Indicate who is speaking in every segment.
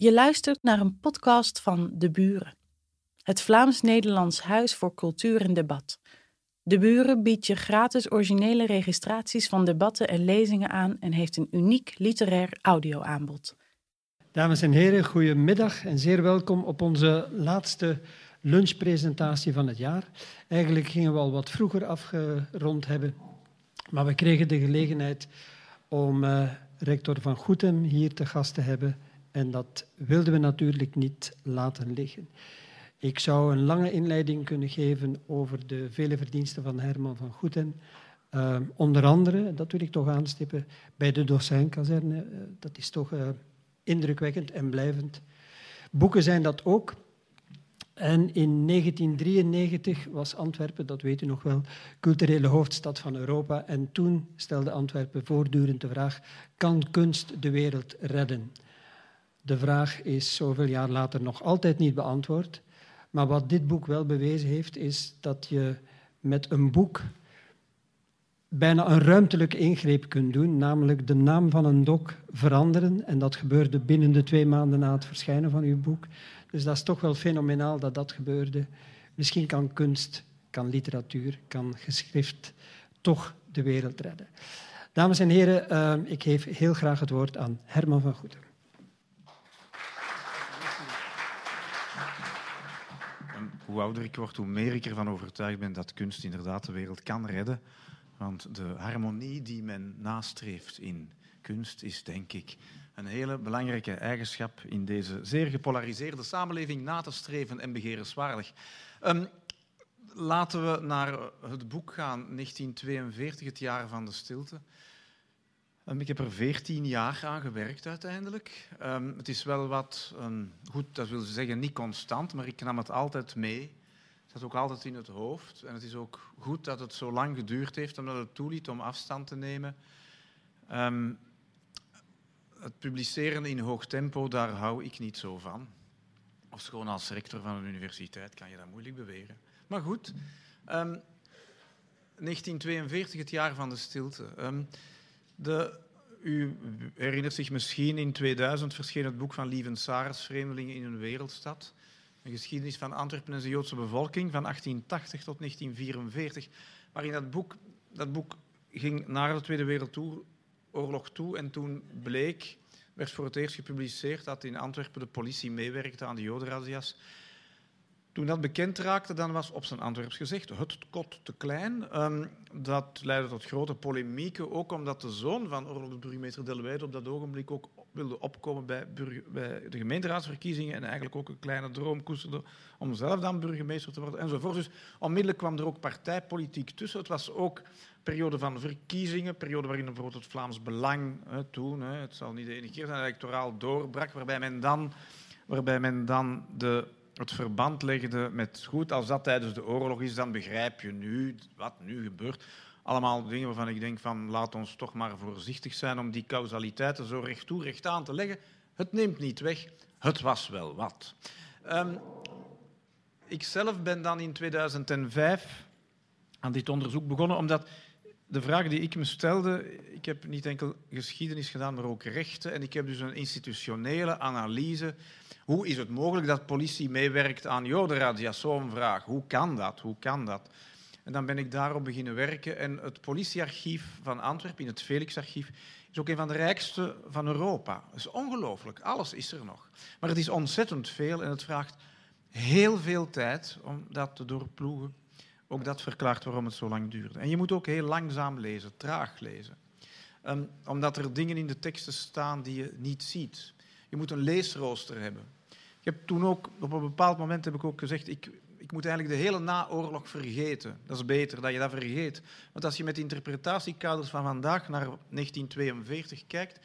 Speaker 1: Je luistert naar een podcast van De Buren, het Vlaams-Nederlands Huis voor Cultuur en Debat. De Buren biedt je gratis originele registraties van debatten en lezingen aan en heeft een uniek literair audioaanbod.
Speaker 2: Dames en heren, goedemiddag en zeer welkom op onze laatste lunchpresentatie van het jaar. Eigenlijk gingen we al wat vroeger afgerond hebben, maar we kregen de gelegenheid om uh, rector Van Goetem hier te gast te hebben en dat wilden we natuurlijk niet laten liggen. Ik zou een lange inleiding kunnen geven over de vele verdiensten van Herman van Goeten. Uh, onder andere, dat wil ik toch aanstippen, bij de docentkazerne. Uh, dat is toch uh, indrukwekkend en blijvend. Boeken zijn dat ook. En in 1993 was Antwerpen, dat weet u nog wel, culturele hoofdstad van Europa. En toen stelde Antwerpen voortdurend de vraag, kan kunst de wereld redden? De vraag is zoveel jaar later nog altijd niet beantwoord. Maar wat dit boek wel bewezen heeft, is dat je met een boek bijna een ruimtelijke ingreep kunt doen, namelijk de naam van een dok veranderen. En dat gebeurde binnen de twee maanden na het verschijnen van uw boek. Dus dat is toch wel fenomenaal dat dat gebeurde. Misschien kan kunst, kan literatuur, kan geschrift toch de wereld redden. Dames en heren, uh, ik geef heel graag het woord aan Herman van Goeden.
Speaker 3: Hoe ouder ik word, hoe meer ik ervan overtuigd ben dat kunst inderdaad de wereld kan redden. Want de harmonie die men nastreeft in kunst is, denk ik, een hele belangrijke eigenschap in deze zeer gepolariseerde samenleving na te streven en begerenswaardig. Um, laten we naar het boek gaan, 1942, het jaar van de stilte. Um, ik heb er veertien jaar aan gewerkt uiteindelijk. Um, het is wel wat, um, goed, dat wil zeggen niet constant, maar ik nam het altijd mee. Het zat ook altijd in het hoofd. En het is ook goed dat het zo lang geduurd heeft, omdat het toeliet om afstand te nemen. het publiceren in hoog tempo, daar hou ik niet zo van. Of als rector van een universiteit kan je dat moeilijk beweren. Maar goed, 1942, het jaar van de stilte. De, u herinnert zich misschien, in 2000 verscheen het boek van Lieven Sares, Vreemdelingen in een wereldstad. Een geschiedenis van Antwerpen en de Joodse bevolking van 1880 tot 1944. Maar in dat boek, dat boek ging naar de Tweede Wereldoorlog toe en toen bleek, werd voor het eerst gepubliceerd dat in Antwerpen de politie meewerkte aan de jodenrazzia's. Toen dat bekend raakte, dan was op zijn Antwerps gezegd het kot te klein. Um, dat leidde tot grote polemieken, ook omdat de zoon van oorlogsburgemeester Delweide op dat ogenblik ook wilde opkomen bij, bij, de gemeenteraadsverkiezingen en eigenlijk ook een kleine droom koesterde om zelf dan burgemeester te worden enzovoort. Dus onmiddellijk kwam er ook partijpolitiek tussen. Het was ook een periode van verkiezingen, periode waarin bijvoorbeeld het Vlaams Belang hè, toen, hè, het zal niet de enige keer zijn, electoraal doorbrak, waarbij men dan, waarbij men dan de het verband legde met goed, als dat tijdens de oorlog is, dan begrijp je nu wat nu gebeurt. Allemaal dingen waarvan ik denk van laat ons toch maar voorzichtig zijn om die causaliteiten zo recht toe, recht aan te leggen. Het neemt niet weg, het was wel wat. Um, ik zelf ben dan in 2005 aan dit onderzoek begonnen, omdat de vraag die ik me stelde, ik heb niet enkel geschiedenis gedaan, maar ook rechten. En ik heb dus een institutionele analyse hoe is het mogelijk dat politie meewerkt aan jodenradia? Zo'n vraag. Hoe kan dat? Hoe kan dat? En dan ben ik daarop beginnen werken. En het politiearchief van Antwerpen, in het Felixarchief, is ook een van de rijkste van Europa. Dat is ongelooflijk. Alles is er nog. Maar het is ontzettend veel en het vraagt heel veel tijd om dat te doorploegen. Ook dat verklaart waarom het zo lang duurde. En je moet ook heel langzaam lezen, traag lezen. Um, omdat er dingen in de teksten staan die je niet ziet. Je moet een leesrooster hebben. Ik heb toen ook, op een bepaald moment heb ik ook gezegd, ik, ik moet eigenlijk de hele naoorlog vergeten. Dat is beter dat je dat vergeet. Want als je met interpretatiekaders van vandaag naar 1942 kijkt,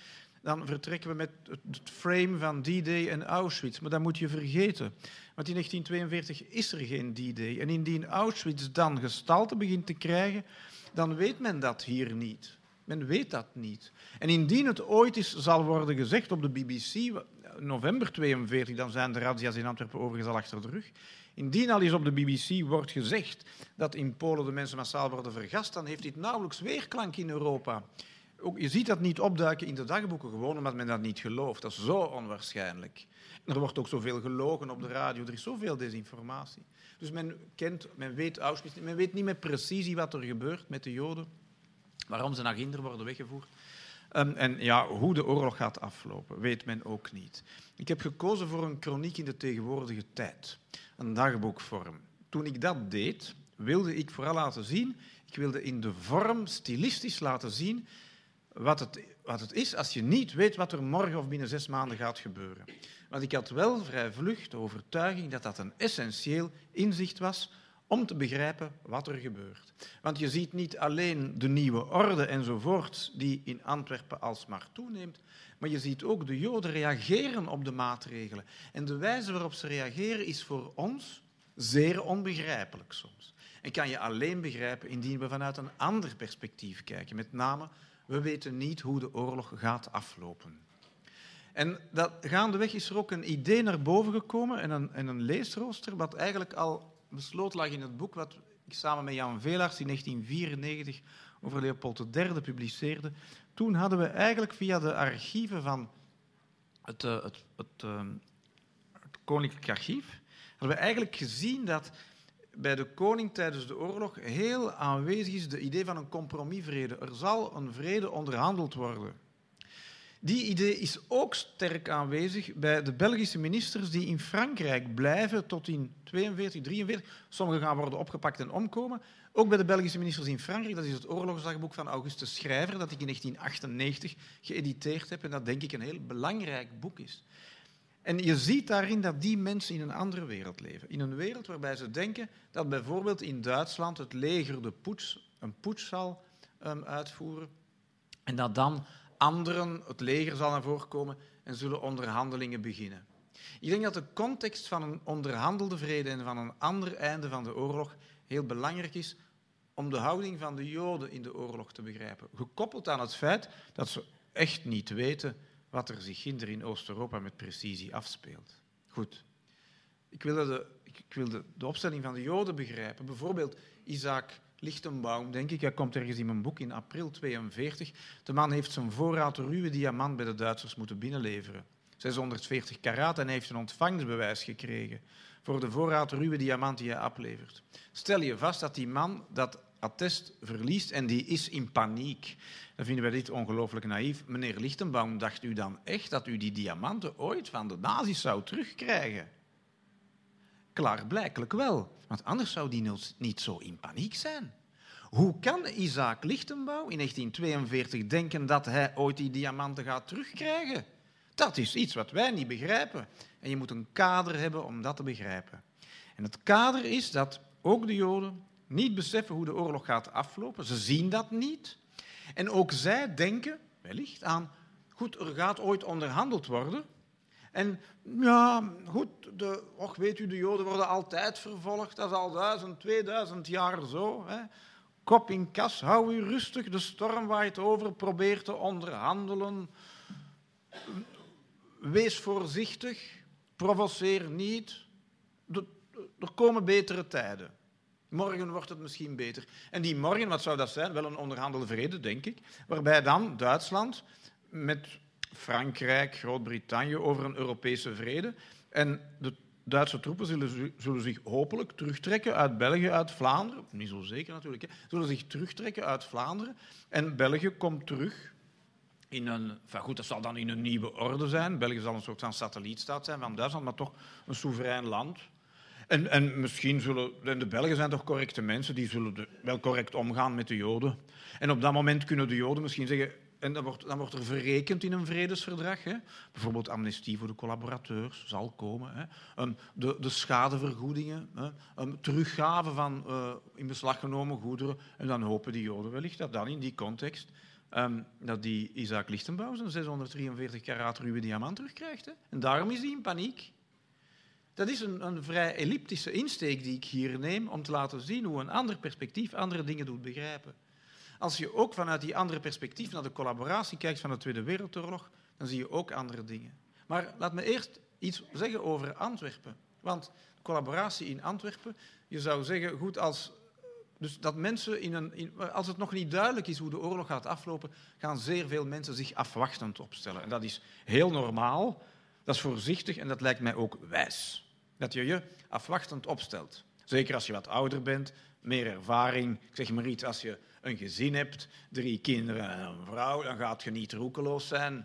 Speaker 3: dan vertrekken we met het frame van D-Day en Auschwitz. Maar dat moet je vergeten. Want in 1942 is er geen D-Day. En indien Auschwitz dan gestalte begint te krijgen, dan weet men dat hier niet. Men weet dat niet. En indien het ooit eens zal worden gezegd op de BBC, november 42, dan zijn de razzia's in Antwerpen overigens al achter de rug. Indien al eens op de BBC wordt gezegd dat in Polen de mensen massaal worden vergast, dan heeft dit nauwelijks weerklank in Europa. Ook, je ziet dat niet opduiken in de dagboeken, gewoon omdat men dat niet gelooft. Dat is zo onwaarschijnlijk. Er wordt ook zoveel gelogen op de radio, er is zoveel desinformatie. Dus men kent, men weet Auschwitz, men weet niet met precisie wat er gebeurt met de Joden, waarom ze naar Ginder worden weggevoerd. Um, en ja, hoe de oorlog gaat aflopen, weet men ook niet. Ik heb gekozen voor een chroniek in de tegenwoordige tijd, een dagboekvorm. Toen ik dat deed, wilde ik vooral laten zien, ik wilde in de vorm stilistisch laten zien wat het, wat het is als je niet weet wat er morgen of binnen zes maanden gaat gebeuren. Want ik had wel vrij vlug de overtuiging dat dat een essentieel inzicht was om te begrijpen wat er gebeurt. Want je ziet niet alleen de nieuwe orde enzovoort, die in Antwerpen alsmaar toeneemt, maar je ziet ook de Joden reageren op de maatregelen. En de wijze waarop ze reageren is voor ons zeer onbegrijpelijk soms. En kan je alleen begrijpen indien we vanuit een ander perspectief kijken. Met name, we weten niet hoe de oorlog gaat aflopen. En dat, gaandeweg is er ook een idee naar boven gekomen en een, en een leesrooster, wat eigenlijk al besloot lag in het boek wat ik samen met Jan Velaars in 1994 over Leopold III publiceerde. Toen hadden we eigenlijk via de archieven van het, uh, het, het, uh, het Koninklijk Archief, hadden we eigenlijk gezien dat bij de koning tijdens de oorlog heel aanwezig is de idee van een compromisvrede. Er zal een vrede onderhandeld worden. Die idee is ook sterk aanwezig bij de Belgische ministers die in Frankrijk blijven tot in 42, 43. Sommigen gaan worden opgepakt en omkomen. Ook bij de Belgische ministers in Frankrijk, dat is het oorlogsdagboek van Augustus Schrijver, dat ik in 1998 geëditeerd heb en dat denk ik een heel belangrijk boek is. En je ziet daarin dat die mensen in een andere wereld leven. In een wereld waarbij ze denken dat bijvoorbeeld in Duitsland het leger de poets, een poets zal um, uitvoeren en dat dan anderen, het leger zal naar voren komen en zullen onderhandelingen beginnen. Ik denk dat de context van een onderhandelde vrede en van een ander einde van de oorlog heel belangrijk is om de houding van de Joden in de oorlog te begrijpen. Gekoppeld aan het feit dat ze echt niet weten wat er zich hinder in Oost-Europa met precisie afspeelt. Goed. Ik wilde, de, ik de opstelling van de Joden begrijpen. Bijvoorbeeld Isaac Lichtenbaum, denk ik. Hij komt ergens in mijn boek in april 42. De man heeft zijn voorraad ruwe diamant bij de Duitsers moeten binnenleveren. 640 karaat en hij heeft een ontvangstbewijs gekregen voor de voorraad ruwe diamant die hij aflevert. Stel je vast dat die man dat attest verliest en die is in paniek. Dan vinden wij dit ongelooflijk naïef. Meneer Lichtenbaum, dacht u dan echt dat u die diamanten ooit van de nazi's zou terugkrijgen? Klaarblijkelijk wel, want anders zou die niet zo in paniek zijn. Hoe kan Isaac Lichtenbouw in 1942 denken dat hij ooit die diamanten gaat terugkrijgen? Dat is iets wat wij niet begrijpen. En je moet een kader hebben om dat te begrijpen. En het kader is dat ook de Joden niet beseffen hoe de oorlog gaat aflopen. Ze zien dat niet. En ook zij denken wellicht aan, goed, er gaat ooit onderhandeld worden. En ja, goed, de, och, weet u, de Joden worden altijd vervolgd. Dat is al duizend, tweeduizend jaar zo. Hè. Kop in kas, hou u rustig, de storm waait over, probeer te onderhandelen. Wees voorzichtig, provoceer niet. er komen betere tijden. Morgen wordt het misschien beter. En die morgen, wat zou dat zijn? Wel een onderhandelde vrede, denk ik. Waarbij dan Duitsland met Frankrijk, Groot-Brittannië over een Europese vrede. En de Duitse troepen zullen, zullen, zich hopelijk terugtrekken uit België, uit Vlaanderen. Niet zo zeker natuurlijk. Hè. Zullen zich terugtrekken uit Vlaanderen. En België komt terug in een... Enfin goed, dat zal dan in een nieuwe orde zijn. België zal een soort van satellietstaat zijn van Duitsland, maar toch een soeverein land. En, en misschien zullen... de Belgen zijn toch correcte mensen, die zullen wel correct omgaan met de Joden. En op dat moment kunnen de Joden misschien zeggen... En dan wordt, dan wordt er verrekend in een vredesverdrag. Hè. Bijvoorbeeld amnestie voor de collaborateurs zal komen. Hè. De, de, schadevergoedingen, hè. Teruggave van uh, in beslag genomen goederen. En dan hopen die Joden wellicht dat dan in die context um, dat die Isaac Lichtenbouw zijn 643 karaat ruwe diamant terugkrijgt. Hè. En daarom is hij in paniek. Dat is een, een, vrij elliptische insteek die ik hier neem om te laten zien hoe een ander perspectief andere dingen doet begrijpen. Als je ook vanuit die andere perspectief naar de collaboratie kijkt van de Tweede Wereldoorlog, dan zie je ook andere dingen. Maar laat me eerst iets zeggen over Antwerpen. Want collaboratie in Antwerpen, je zou zeggen, goed, als Dus dat mensen, in een, als het nog niet duidelijk is hoe de oorlog gaat aflopen, gaan zeer veel mensen zich afwachtend opstellen. En dat is heel normaal, dat is voorzichtig en dat lijkt mij ook wijs. Dat je je afwachtend opstelt. Zeker als je wat ouder bent, meer ervaring. Ik zeg maar iets, als je een gezin hebt, drie kinderen en een vrouw, dan gaat je niet roekeloos zijn.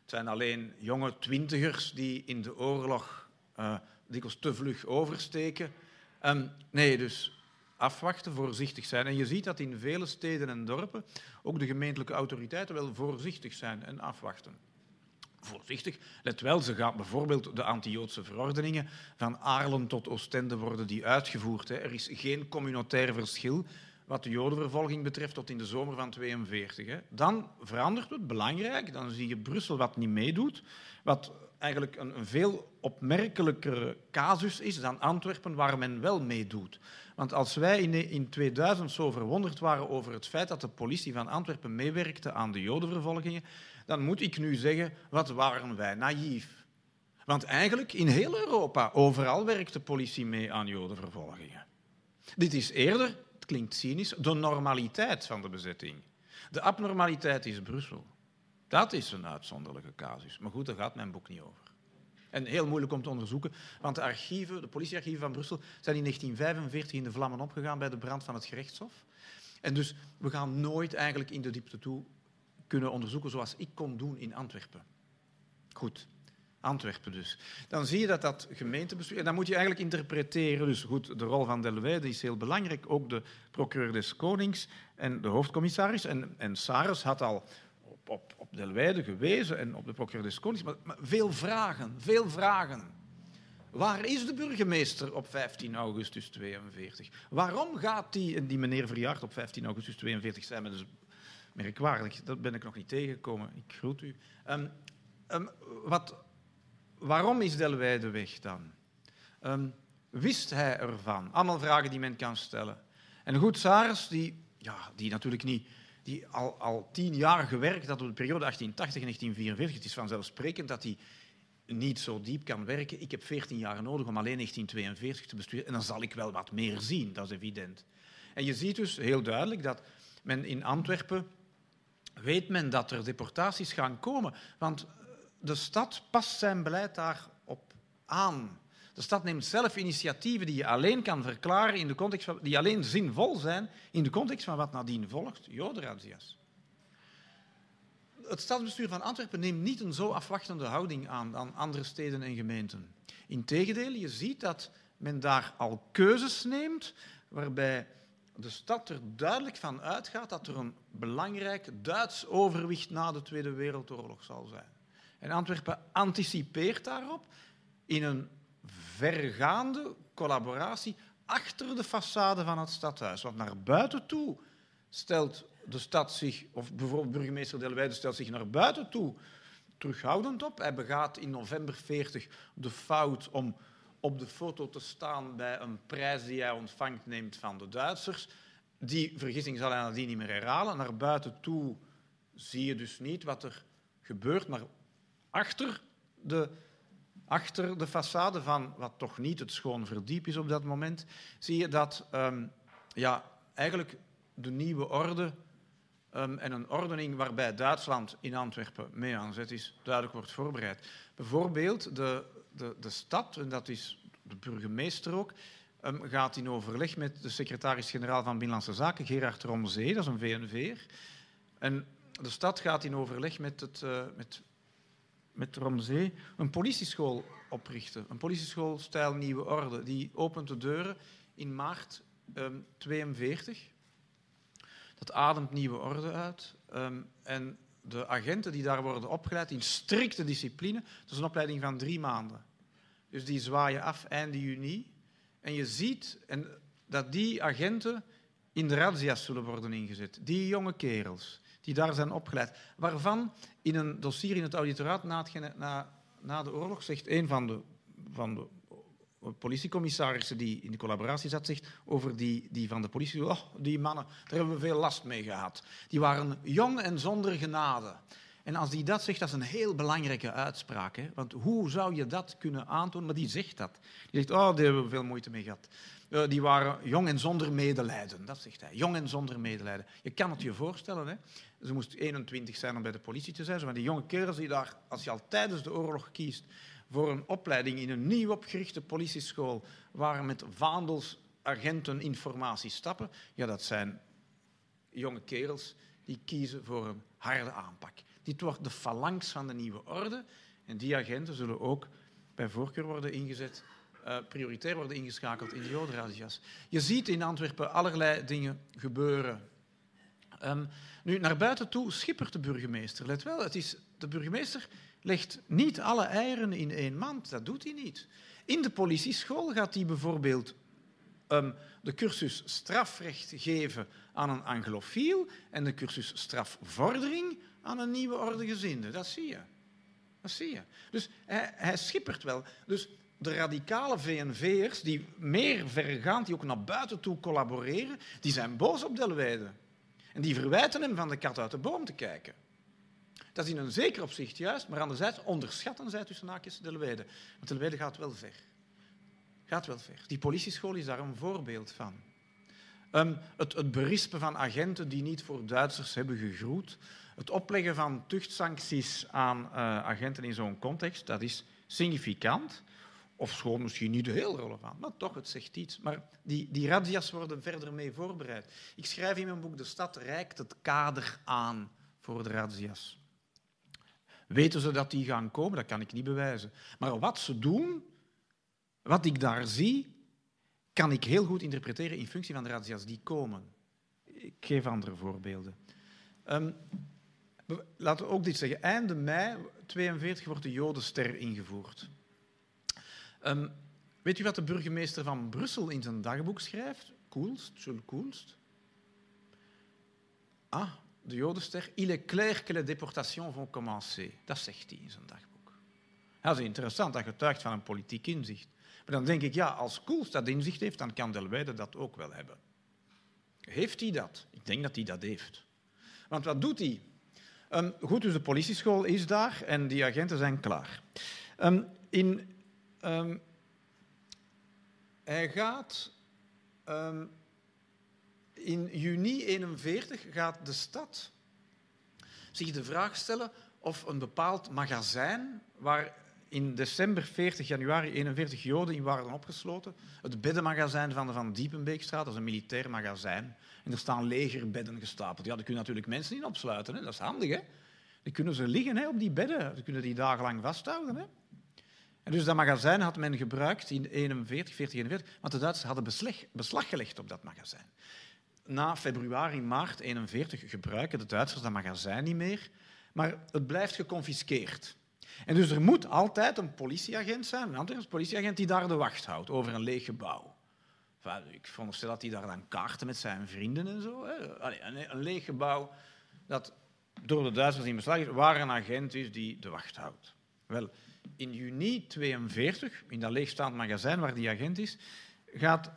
Speaker 3: Het zijn alleen jonge twintigers die in de oorlog uh, dikwijls te vlug oversteken. Um, nee, dus afwachten, voorzichtig zijn. En je ziet dat in vele steden en dorpen ook de gemeentelijke autoriteiten wel voorzichtig zijn en afwachten. Voorzichtig, let wel, ze gaan bijvoorbeeld de anti-Joodse verordeningen van Aarlen tot Oostende worden die uitgevoerd. Hè. Er is geen communautair verschil wat de jodenvervolging betreft tot in de zomer van 1942. Dan verandert het, belangrijk, dan zie je Brussel wat niet meedoet, wat eigenlijk een, een veel opmerkelijkere casus is dan Antwerpen, waar men wel meedoet. Want als wij in, in 2000 zo verwonderd waren over het feit dat de politie van Antwerpen meewerkte aan de jodenvervolgingen, dan moet ik nu zeggen, wat waren wij naïef. Want eigenlijk in heel Europa, overal werkt de politie mee aan jodenvervolgingen. Dit is eerder klinkt cynisch, de normaliteit van de bezetting. De abnormaliteit is Brussel. Dat is een uitzonderlijke casus. Maar goed, daar gaat mijn boek niet over. En heel moeilijk om te onderzoeken, want de archieven, de politiearchieven van Brussel zijn in 1945 in de vlammen opgegaan bij de brand van het gerechtshof. En dus we gaan nooit eigenlijk in de diepte toe kunnen onderzoeken zoals ik kon doen in Antwerpen. Goed. Antwerpen dus. Dan zie je dat dat gemeentebestuur... En dan moet je eigenlijk interpreteren... Dus goed, de rol van Delweyde is heel belangrijk. Ook de procureur des Konings en de hoofdcommissaris. En, en had al op, op, op Delweyde gewezen en op de procureur des Konings. Maar, veel vragen, veel vragen. Waar is de burgemeester op 15 augustus 42? Waarom gaat die, en die meneer Verjaard op 15 augustus 42, zijn me dus merkwaardig, dat ben ik nog niet tegengekomen, ik groet u. Um, um, wat, waarom is Delwijde weg dan? Um, wist hij ervan? Allemaal vragen die men kan stellen. En goed, Saris, die, ja, die natuurlijk niet, die al, al tien jaar gewerkt had op de periode 1880-1944, het is vanzelfsprekend dat hij niet zo diep kan werken. Ik heb 14 jaar nodig om alleen 1942 te besturen en dan zal ik wel wat meer zien, dat is evident. En je ziet dus heel duidelijk dat men in Antwerpen weet men dat er deportaties gaan komen. Want de stad past zijn beleid daarop aan. De stad neemt zelf initiatieven die je alleen kan verklaren, in de context die alleen zinvol zijn in de context van wat nadien volgt, jodenrazzia's. Het stadsbestuur van Antwerpen neemt niet een zo afwachtende houding aan dan andere steden en gemeenten. Integendeel, je ziet dat men daar al keuzes neemt waarbij de stad er duidelijk van uitgaat dat er een belangrijk Duits overwicht na de Tweede Wereldoorlog zal zijn. En Antwerpen anticipeert daarop in een vergaande collaboratie achter de façade van het stadhuis. Want naar buiten toe stelt de stad zich, of bijvoorbeeld burgemeester Delwijde stelt zich naar buiten toe terughoudend op. Hij begaat in november 40 de fout om op de foto te staan bij een prijs die hij ontvangt neemt van de Duitsers. Die vergissing zal hij nadien niet meer herhalen. Naar buiten toe zie je dus niet wat er gebeurt, maar achter de, achter de façade van wat toch niet het schoon verdiep is op dat moment, zie je dat um, ja, eigenlijk de nieuwe orde um, en een ordening waarbij Duitsland in Antwerpen mee aan zet is, duidelijk wordt voorbereid. Bijvoorbeeld de, de, de stad, en dat is de burgemeester ook, um, gaat in overleg met de secretaris-generaal van Binnenlandse Zaken, Gerard Romzee, dat is een VNV'er. En de stad gaat in overleg met, het, uh, met met Romzee een politieschool oprichten. Een politieschool stijl Nieuwe Orde. Die opent de deuren in maart 1942. Um, dat ademt Nieuwe Orde uit. Um, en de agenten die daar worden opgeleid in strikte discipline, dat is een opleiding van drie maanden. Dus die zwaaien af einde juni. En je ziet en, dat die agenten in de razzia's zullen worden ingezet. Die jonge kerels die daar zijn opgeleid. Waarvan in een dossier in het auditoraat na, het, na, na de oorlog zegt een van de, van de politiecommissarissen die in de collaboratie zat, zegt over die, die van de politie, oh, die mannen, daar hebben we veel last mee gehad. Die waren jong en zonder genade. En als die dat zegt, dat is een heel belangrijke uitspraak. Hè? Want hoe zou je dat kunnen aantonen? Maar die zegt dat. Die zegt, oh, daar hebben we veel moeite mee gehad. Uh, die waren jong en zonder medelijden. Dat zegt hij. Jong en zonder medelijden. Je kan het je voorstellen. Hè? Ze moest 21 zijn om bij de politie te zijn. Maar die jonge kerels die daar, als je al tijdens de oorlog kiest voor een opleiding in een nieuw opgerichte politieschool, waar met vaandels agenten informatie stappen, ja, dat zijn jonge kerels die kiezen voor een harde aanpak. Dit wordt de phalanx van de nieuwe orde. En die agenten zullen ook bij voorkeur worden ingezet, uh, prioritair worden ingeschakeld in de jodenrazzia's. Je ziet in Antwerpen allerlei dingen gebeuren. Um, nu, naar buiten toe schippert de burgemeester. Let wel, het is, de burgemeester legt niet alle eieren in één mand. Dat doet hij niet. In de politieschool gaat hij bijvoorbeeld um, de cursus strafrecht geven aan een anglofiel en de cursus strafvordering aan een nieuwe orde gezinde. Dat zie je. Dat zie je. Dus hij, hij schippert wel. Dus de radicale VNV'ers, die meer vergaand, die ook naar buiten toe collaboreren, die zijn boos op Delweide. En die verwijten hem van de kat uit de boom te kijken. Dat is in een zeker opzicht juist, maar anderzijds onderschatten zij tussen haakjes Delweide. Want Delweide gaat wel ver. Gaat wel ver. Die politieschool is daar een voorbeeld van. Um, het, het berispen van agenten die niet voor Duitsers hebben gegroet, het opleggen van tuchtsancties aan uh, agenten in zo'n context, dat is significant. Of schoon misschien niet heel relevant, maar toch, het zegt iets. Maar die, die razzia's worden verder mee voorbereid. Ik schrijf in mijn boek, de stad reikt het kader aan voor de razzia's. Weten ze dat die gaan komen? Dat kan ik niet bewijzen. Maar wat ze doen, wat ik daar zie, kan ik heel goed interpreteren in functie van de razzia's die komen. Ik geef andere voorbeelden. Um, laten we ook dit zeggen. Einde mei 42 wordt de Jodenster ingevoerd. Um, weet u wat de burgemeester van Brussel in zijn dagboek schrijft? Koelst, Jules Koelst. Ah, de Jodenster. Il est clair que les déportations vont commencer. Dat zegt hij in zijn dagboek. dat is interessant, dat getuigt van een politiek inzicht. Maar dan denk ik, ja, als Koelst dat inzicht heeft, dan kan Delweide dat ook wel hebben. Heeft hij dat? Ik denk dat hij dat heeft. Want wat doet hij? Um, goed, dus de politieschool is daar en die agenten zijn klaar. Um, in, um, hij gaat in juni 41 gaat de stad zich de vraag stellen of een bepaald magazijn waar in december 40, januari 41 Joden in waren opgesloten. Het beddenmagazijn van de Van Diepenbeekstraat, dat is een militair magazijn. En er staan legerbedden gestapeld. Ja, daar kunnen natuurlijk mensen in opsluiten. Hè. Dat is handig, hè? Dan kunnen ze liggen hè, op die bedden. Dan kunnen die dagenlang vasthouden. Hè. En dus dat magazijn had men gebruikt in 41, 40, 41, want de Duitsers hadden beslag, beslag gelegd op dat magazijn. Na februari, maart 41 gebruiken de Duitsers dat magazijn niet meer, maar het blijft geconfiskeerd. En dus er moet altijd een politieagent zijn, een Antwerps politieagent, die daar de wacht houdt over een leeg gebouw. Ik veronderstel dat hij daar dan kaarten met zijn vrienden en zo. Hè. Een, leeg gebouw dat door de Duitsers in beslag is, waar een agent is die de wacht houdt. Wel, in juni 42, in dat leegstaand magazijn waar die agent is, gaat,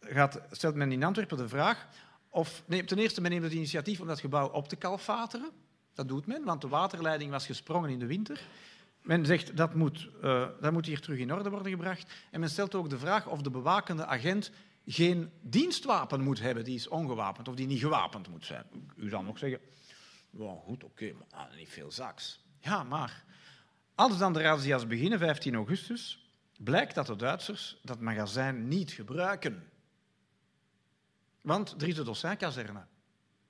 Speaker 3: gaat, stelt men in Antwerpen de vraag of... Nee, ten eerste, men neemt het initiatief om dat gebouw op te kalfateren. Dat doet men, want de waterleiding was gesprongen in de winter. Men zegt dat moet, uh, dat moet hier terug in orde worden gebracht. En men stelt ook de vraag of de bewakende agent geen dienstwapen moet hebben, die is ongewapend of die niet gewapend moet zijn. U zal nog zeggen, well, goed, oké, maar niet veel zaaks. Ja, maar als dan de razzia's beginnen, 15 augustus, blijkt dat de Duitsers dat magazijn niet gebruiken. Want er is de Dossin-kazerne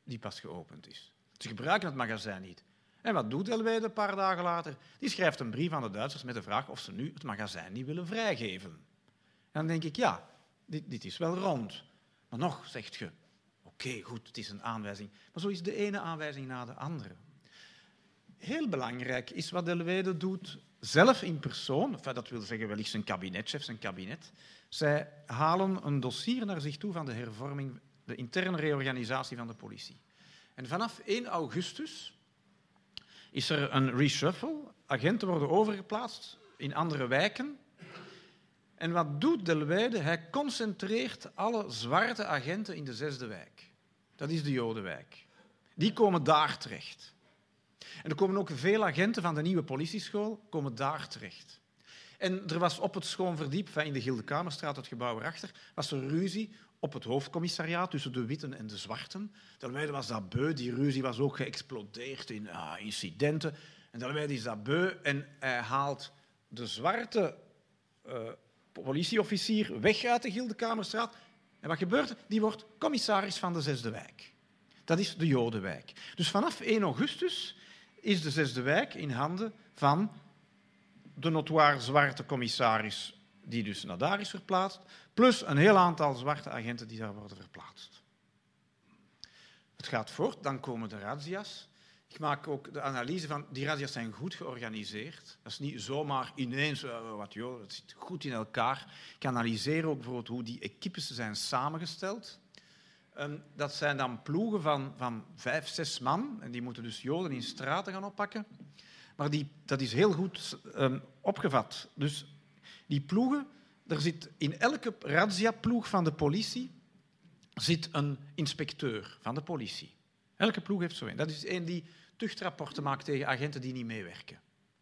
Speaker 3: die pas geopend is. Ze gebruiken het magazijn niet. En wat doet Elweide een paar dagen later? Die schrijft een brief aan de Duitsers met de vraag of ze nu het magazijn niet willen vrijgeven. En dan denk ik, ja, dit, dit is wel rond. Maar nog, zegt je, oké, goed, het is een aanwijzing. Maar zo is de ene aanwijzing na de andere. Heel belangrijk is wat Delweide doet, zelf in persoon, enfin, dat wil zeggen wellicht zijn kabinetchef, zijn kabinet. Zij halen een dossier naar zich toe van de hervorming, de interne reorganisatie van de politie. En vanaf 1 augustus is er een reshuffle. Agenten worden overgeplaatst in andere wijken. En wat doet Delweide? Hij concentreert alle zwarte agenten in de zesde wijk. Dat is de Jodenwijk. Die komen daar terecht. En er komen ook veel agenten van de nieuwe politieschool komen daar terecht. En er was op het schoonverdiep, in de Gildekamerstraat, het gebouw erachter, was er ruzie op het hoofdcommissariaat tussen de witten en de zwarten. Daarwijl was dat beu, die ruzie was ook geëxplodeerd in uh, incidenten. En is dat beu en hij haalt de zwarte uh, politieofficier weg uit de Gildekamerstraat. En wat gebeurt er? Die wordt commissaris van de Zesde Wijk. Dat is de Jodenwijk. Dus vanaf 1 augustus is de Zesde Wijk in handen van de notoire zwarte commissaris, die dus naar daar is verplaatst, plus een heel aantal zwarte agenten die daar worden verplaatst. Het gaat voort, dan komen de razzia's. Ik maak ook de analyse van, die razzia's zijn goed georganiseerd. Dat is niet zomaar ineens, uh, wat joh, het zit goed in elkaar. Ik analyseer ook bijvoorbeeld hoe die equipes zijn samengesteld. Um, dat zijn dan ploegen van, van vijf, zes man, en die moeten dus joden in straten gaan oppakken. Maar die, dat is heel goed um, opgevat. Dus die ploegen, er zit in elke razzia-ploeg van de politie zit een inspecteur van de politie. Elke ploeg heeft zo een. Dat is een die tuchtrapporten maakt tegen agenten die niet meewerken.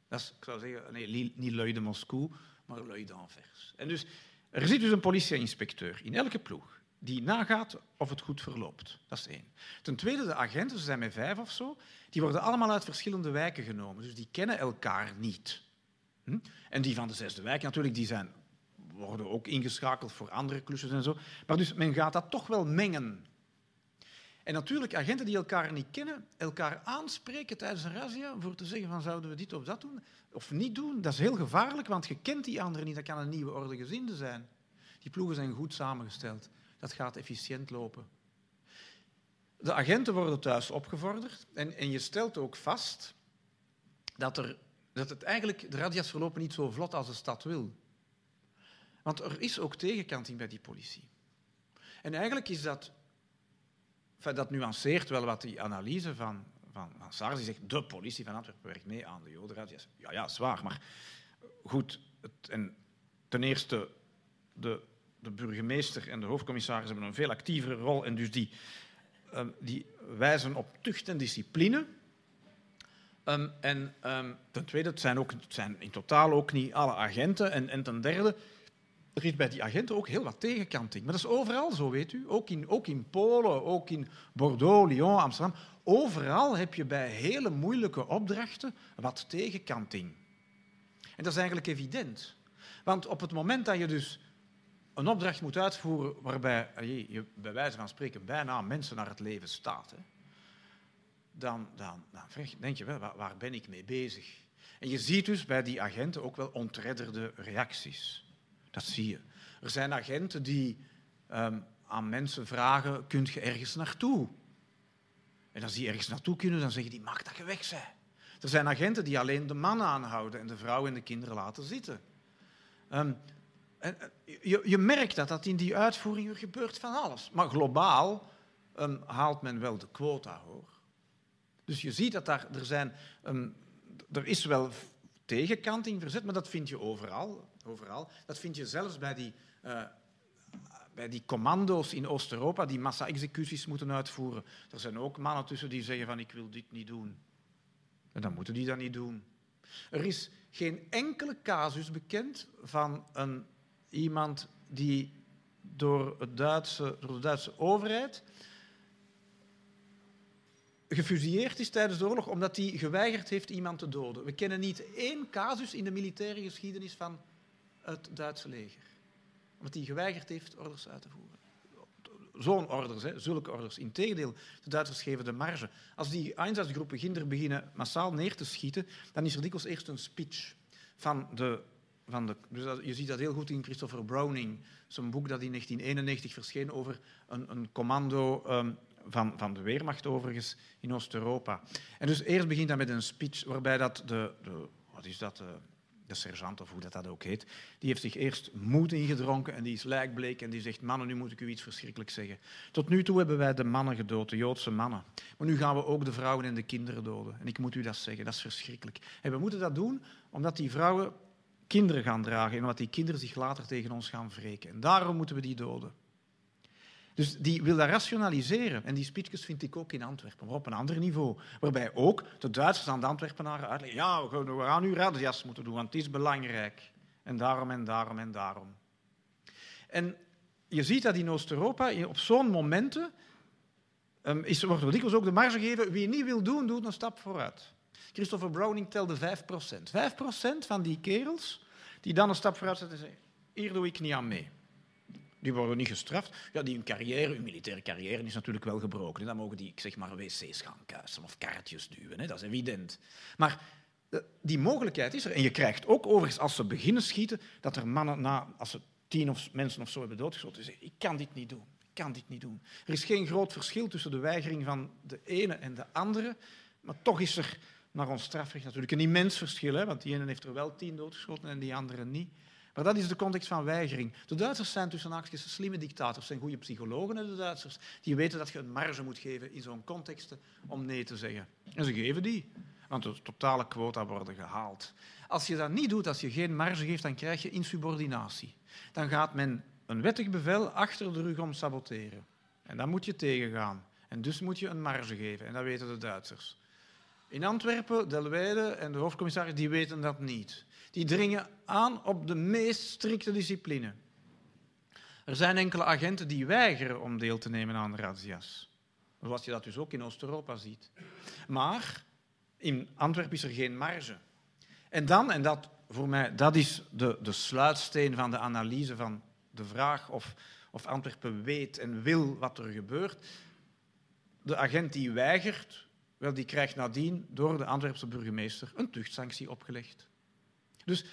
Speaker 3: Dat is, ik zou zeggen, nee, niet lui de Moscou, maar lui d'Anvers. En dus, er zit dus een politieinspecteur in elke ploeg die nagaat of het goed verloopt. Dat is één. Ten tweede, de agenten, ze zijn met vijf of zo, die worden allemaal uit verschillende wijken genomen. Dus die kennen elkaar niet. Hm? En die van de zesde wijk natuurlijk, die zijn, worden ook ingeschakeld voor andere klusjes en zo. Maar dus men gaat dat toch wel mengen. En natuurlijk, agenten die elkaar niet kennen, elkaar aanspreken tijdens een razzia voor te zeggen van zouden we dit of dat doen of niet doen, dat is heel gevaarlijk, want je kent die anderen niet. Dat kan een nieuwe orde gezinde zijn. Die ploegen zijn goed samengesteld. Dat gaat efficiënt lopen. De agenten worden thuis opgevorderd en, en je stelt ook vast dat, er, dat het eigenlijk, de radia's verlopen niet zo vlot als de stad wil. Want er is ook tegenkanting bij die politie. En eigenlijk is dat, dat nuanceert wel wat die analyse van, van, van Sars, die zegt de politie van Antwerpen werkt mee aan de jodenradia's. Ja, ja, zwaar, maar goed. Het, en ten eerste, de de burgemeester en de hoofdcommissaris hebben een veel actievere rol en dus die, um, die wijzen op tucht en discipline. Um, en um, ten tweede, het zijn, ook, het zijn in totaal ook niet alle agenten. En, en ten derde, er is bij die agenten ook heel wat tegenkanting. Maar dat is overal zo, weet u. Ook in, ook in Polen, ook in Bordeaux, Lyon, Amsterdam. Overal heb je bij hele moeilijke opdrachten wat tegenkanting. En dat is eigenlijk evident. Want op het moment dat je dus een opdracht moet uitvoeren waarbij je bij wijze van spreken bijna mensen naar het leven staat, hè, dan, dan, denk je wel, waar, waar ben ik mee bezig? En je ziet dus bij die agenten ook wel ontredderde reacties. Dat zie je. Er zijn agenten die um, aan mensen vragen, kunt je ergens naartoe? En als die ergens naartoe kunnen, dan zeggen die, mag dat je weg zijn. Er zijn agenten die alleen de mannen aanhouden en de vrouwen en de kinderen laten zitten. Um, en, je, je, merkt dat, dat in die uitvoering gebeurt van alles. Maar globaal um, haalt men wel de quota hoor. Dus je ziet dat daar, er, zijn, um, er is wel tegenkanting verzet, maar dat vind je overal. Overal. Dat vind je zelfs bij die, uh, bij die commando's in Oost-Europa die massa-executies moeten uitvoeren. Er zijn ook mannen tussen die zeggen van ik wil dit niet doen. En dan moeten die dat niet doen. Er is geen enkele casus bekend van een iemand die door, Duitse, door de Duitse overheid gefusilleerd is tijdens de oorlog omdat hij geweigerd heeft iemand te doden. We kennen niet één casus in de militaire geschiedenis van het Duitse leger. Omdat hij geweigerd heeft orders uit te voeren. Zo'n orders, hè, zulke orders. Integendeel, de Duitsers geven de marge. Als die Einsatzgroepen beginnen massaal neer te schieten, dan is er dikwijls eerst een speech van de van de, dus je ziet dat heel goed in Christopher Browning, zijn boek dat in 1991 verscheen over een, een commando um, van, van de Weermacht overigens in Oost-Europa. En dus eerst begint dat met een speech waarbij dat de, de wat is dat, de, de sergeant of hoe dat, dat ook heet, die heeft zich eerst moed ingedronken en die is lijkbleek en die zegt, mannen, nu moet ik u iets verschrikkelijks zeggen. Tot nu toe hebben wij de mannen gedood, de Joodse mannen. Maar nu gaan we ook de vrouwen en de kinderen doden. En ik moet u dat zeggen, dat is verschrikkelijk. En we moeten dat doen omdat die vrouwen kinderen gaan dragen en wat die kinderen zich later tegen ons gaan wreken. En daarom moeten we die doden. Dus die wil dat rationaliseren. En die speeches vind ik ook in Antwerpen, maar op een ander niveau. Waarbij ook de Duitsers aan de Antwerpenaren uitleggen... ja, we gaan nu radias moeten doen, want het is belangrijk. En daarom en daarom en daarom. En je ziet dat in Oost-Europa op zo'n momenten um, is, wordt er dikwijls ook de marge gegeven. Wie niet wil doen, doet een stap vooruit. Christopher Browning telde 5%. 5% van die kerels die dan een stap vooruit zetten en zeggen: Hier doe ik niet aan mee. Die worden niet gestraft. Ja, die hun carrière, hun militaire carrière, is natuurlijk wel gebroken. En dan mogen die, ik zeg maar, wc's gaan kuisen of kaartjes duwen. Hè. Dat is evident. Maar eh, die mogelijkheid is er. En je krijgt ook overigens, als ze beginnen schieten, dat er mannen na, als ze tien of mensen of zo hebben doodgeschoten, zeggen: Ik kan dit niet doen. Ik kan dit niet doen. Er is geen groot verschil tussen de weigering van de ene en de andere. Maar toch is er naar ons strafrecht natuurlijk een immens verschil. Hè? Want die ene heeft er wel tien doodgeschoten en die andere niet. Maar dat is de context van weigering. De Duitsers zijn tussen haakjes slimme dictators, zijn goede psychologen, de Duitsers. Die weten dat je een marge moet geven in zo'n context om nee te zeggen. En ze geven die, want de totale quota worden gehaald. Als je dat niet doet, als je geen marge geeft, dan krijg je insubordinatie. Dan gaat men een wettig bevel achter de rug om saboteren. En dan moet je tegengaan. En dus moet je een marge geven. En dat weten de Duitsers. In Antwerpen, Delweide en de hoofdcommissaris die weten dat niet. Die dringen aan op de meest strikte discipline. Er zijn enkele agenten die weigeren om deel te nemen aan razzia's. Zoals je dat dus ook in Oost-Europa ziet. Maar in Antwerpen is er geen marge. En dan, en dat voor mij, dat is de, de sluitsteen van de analyse van de vraag of, of Antwerpen weet en wil wat er gebeurt. De agent die weigert, wel, die krijgt nadien door de Antwerpse burgemeester een tuchtsanctie opgelegd. Dus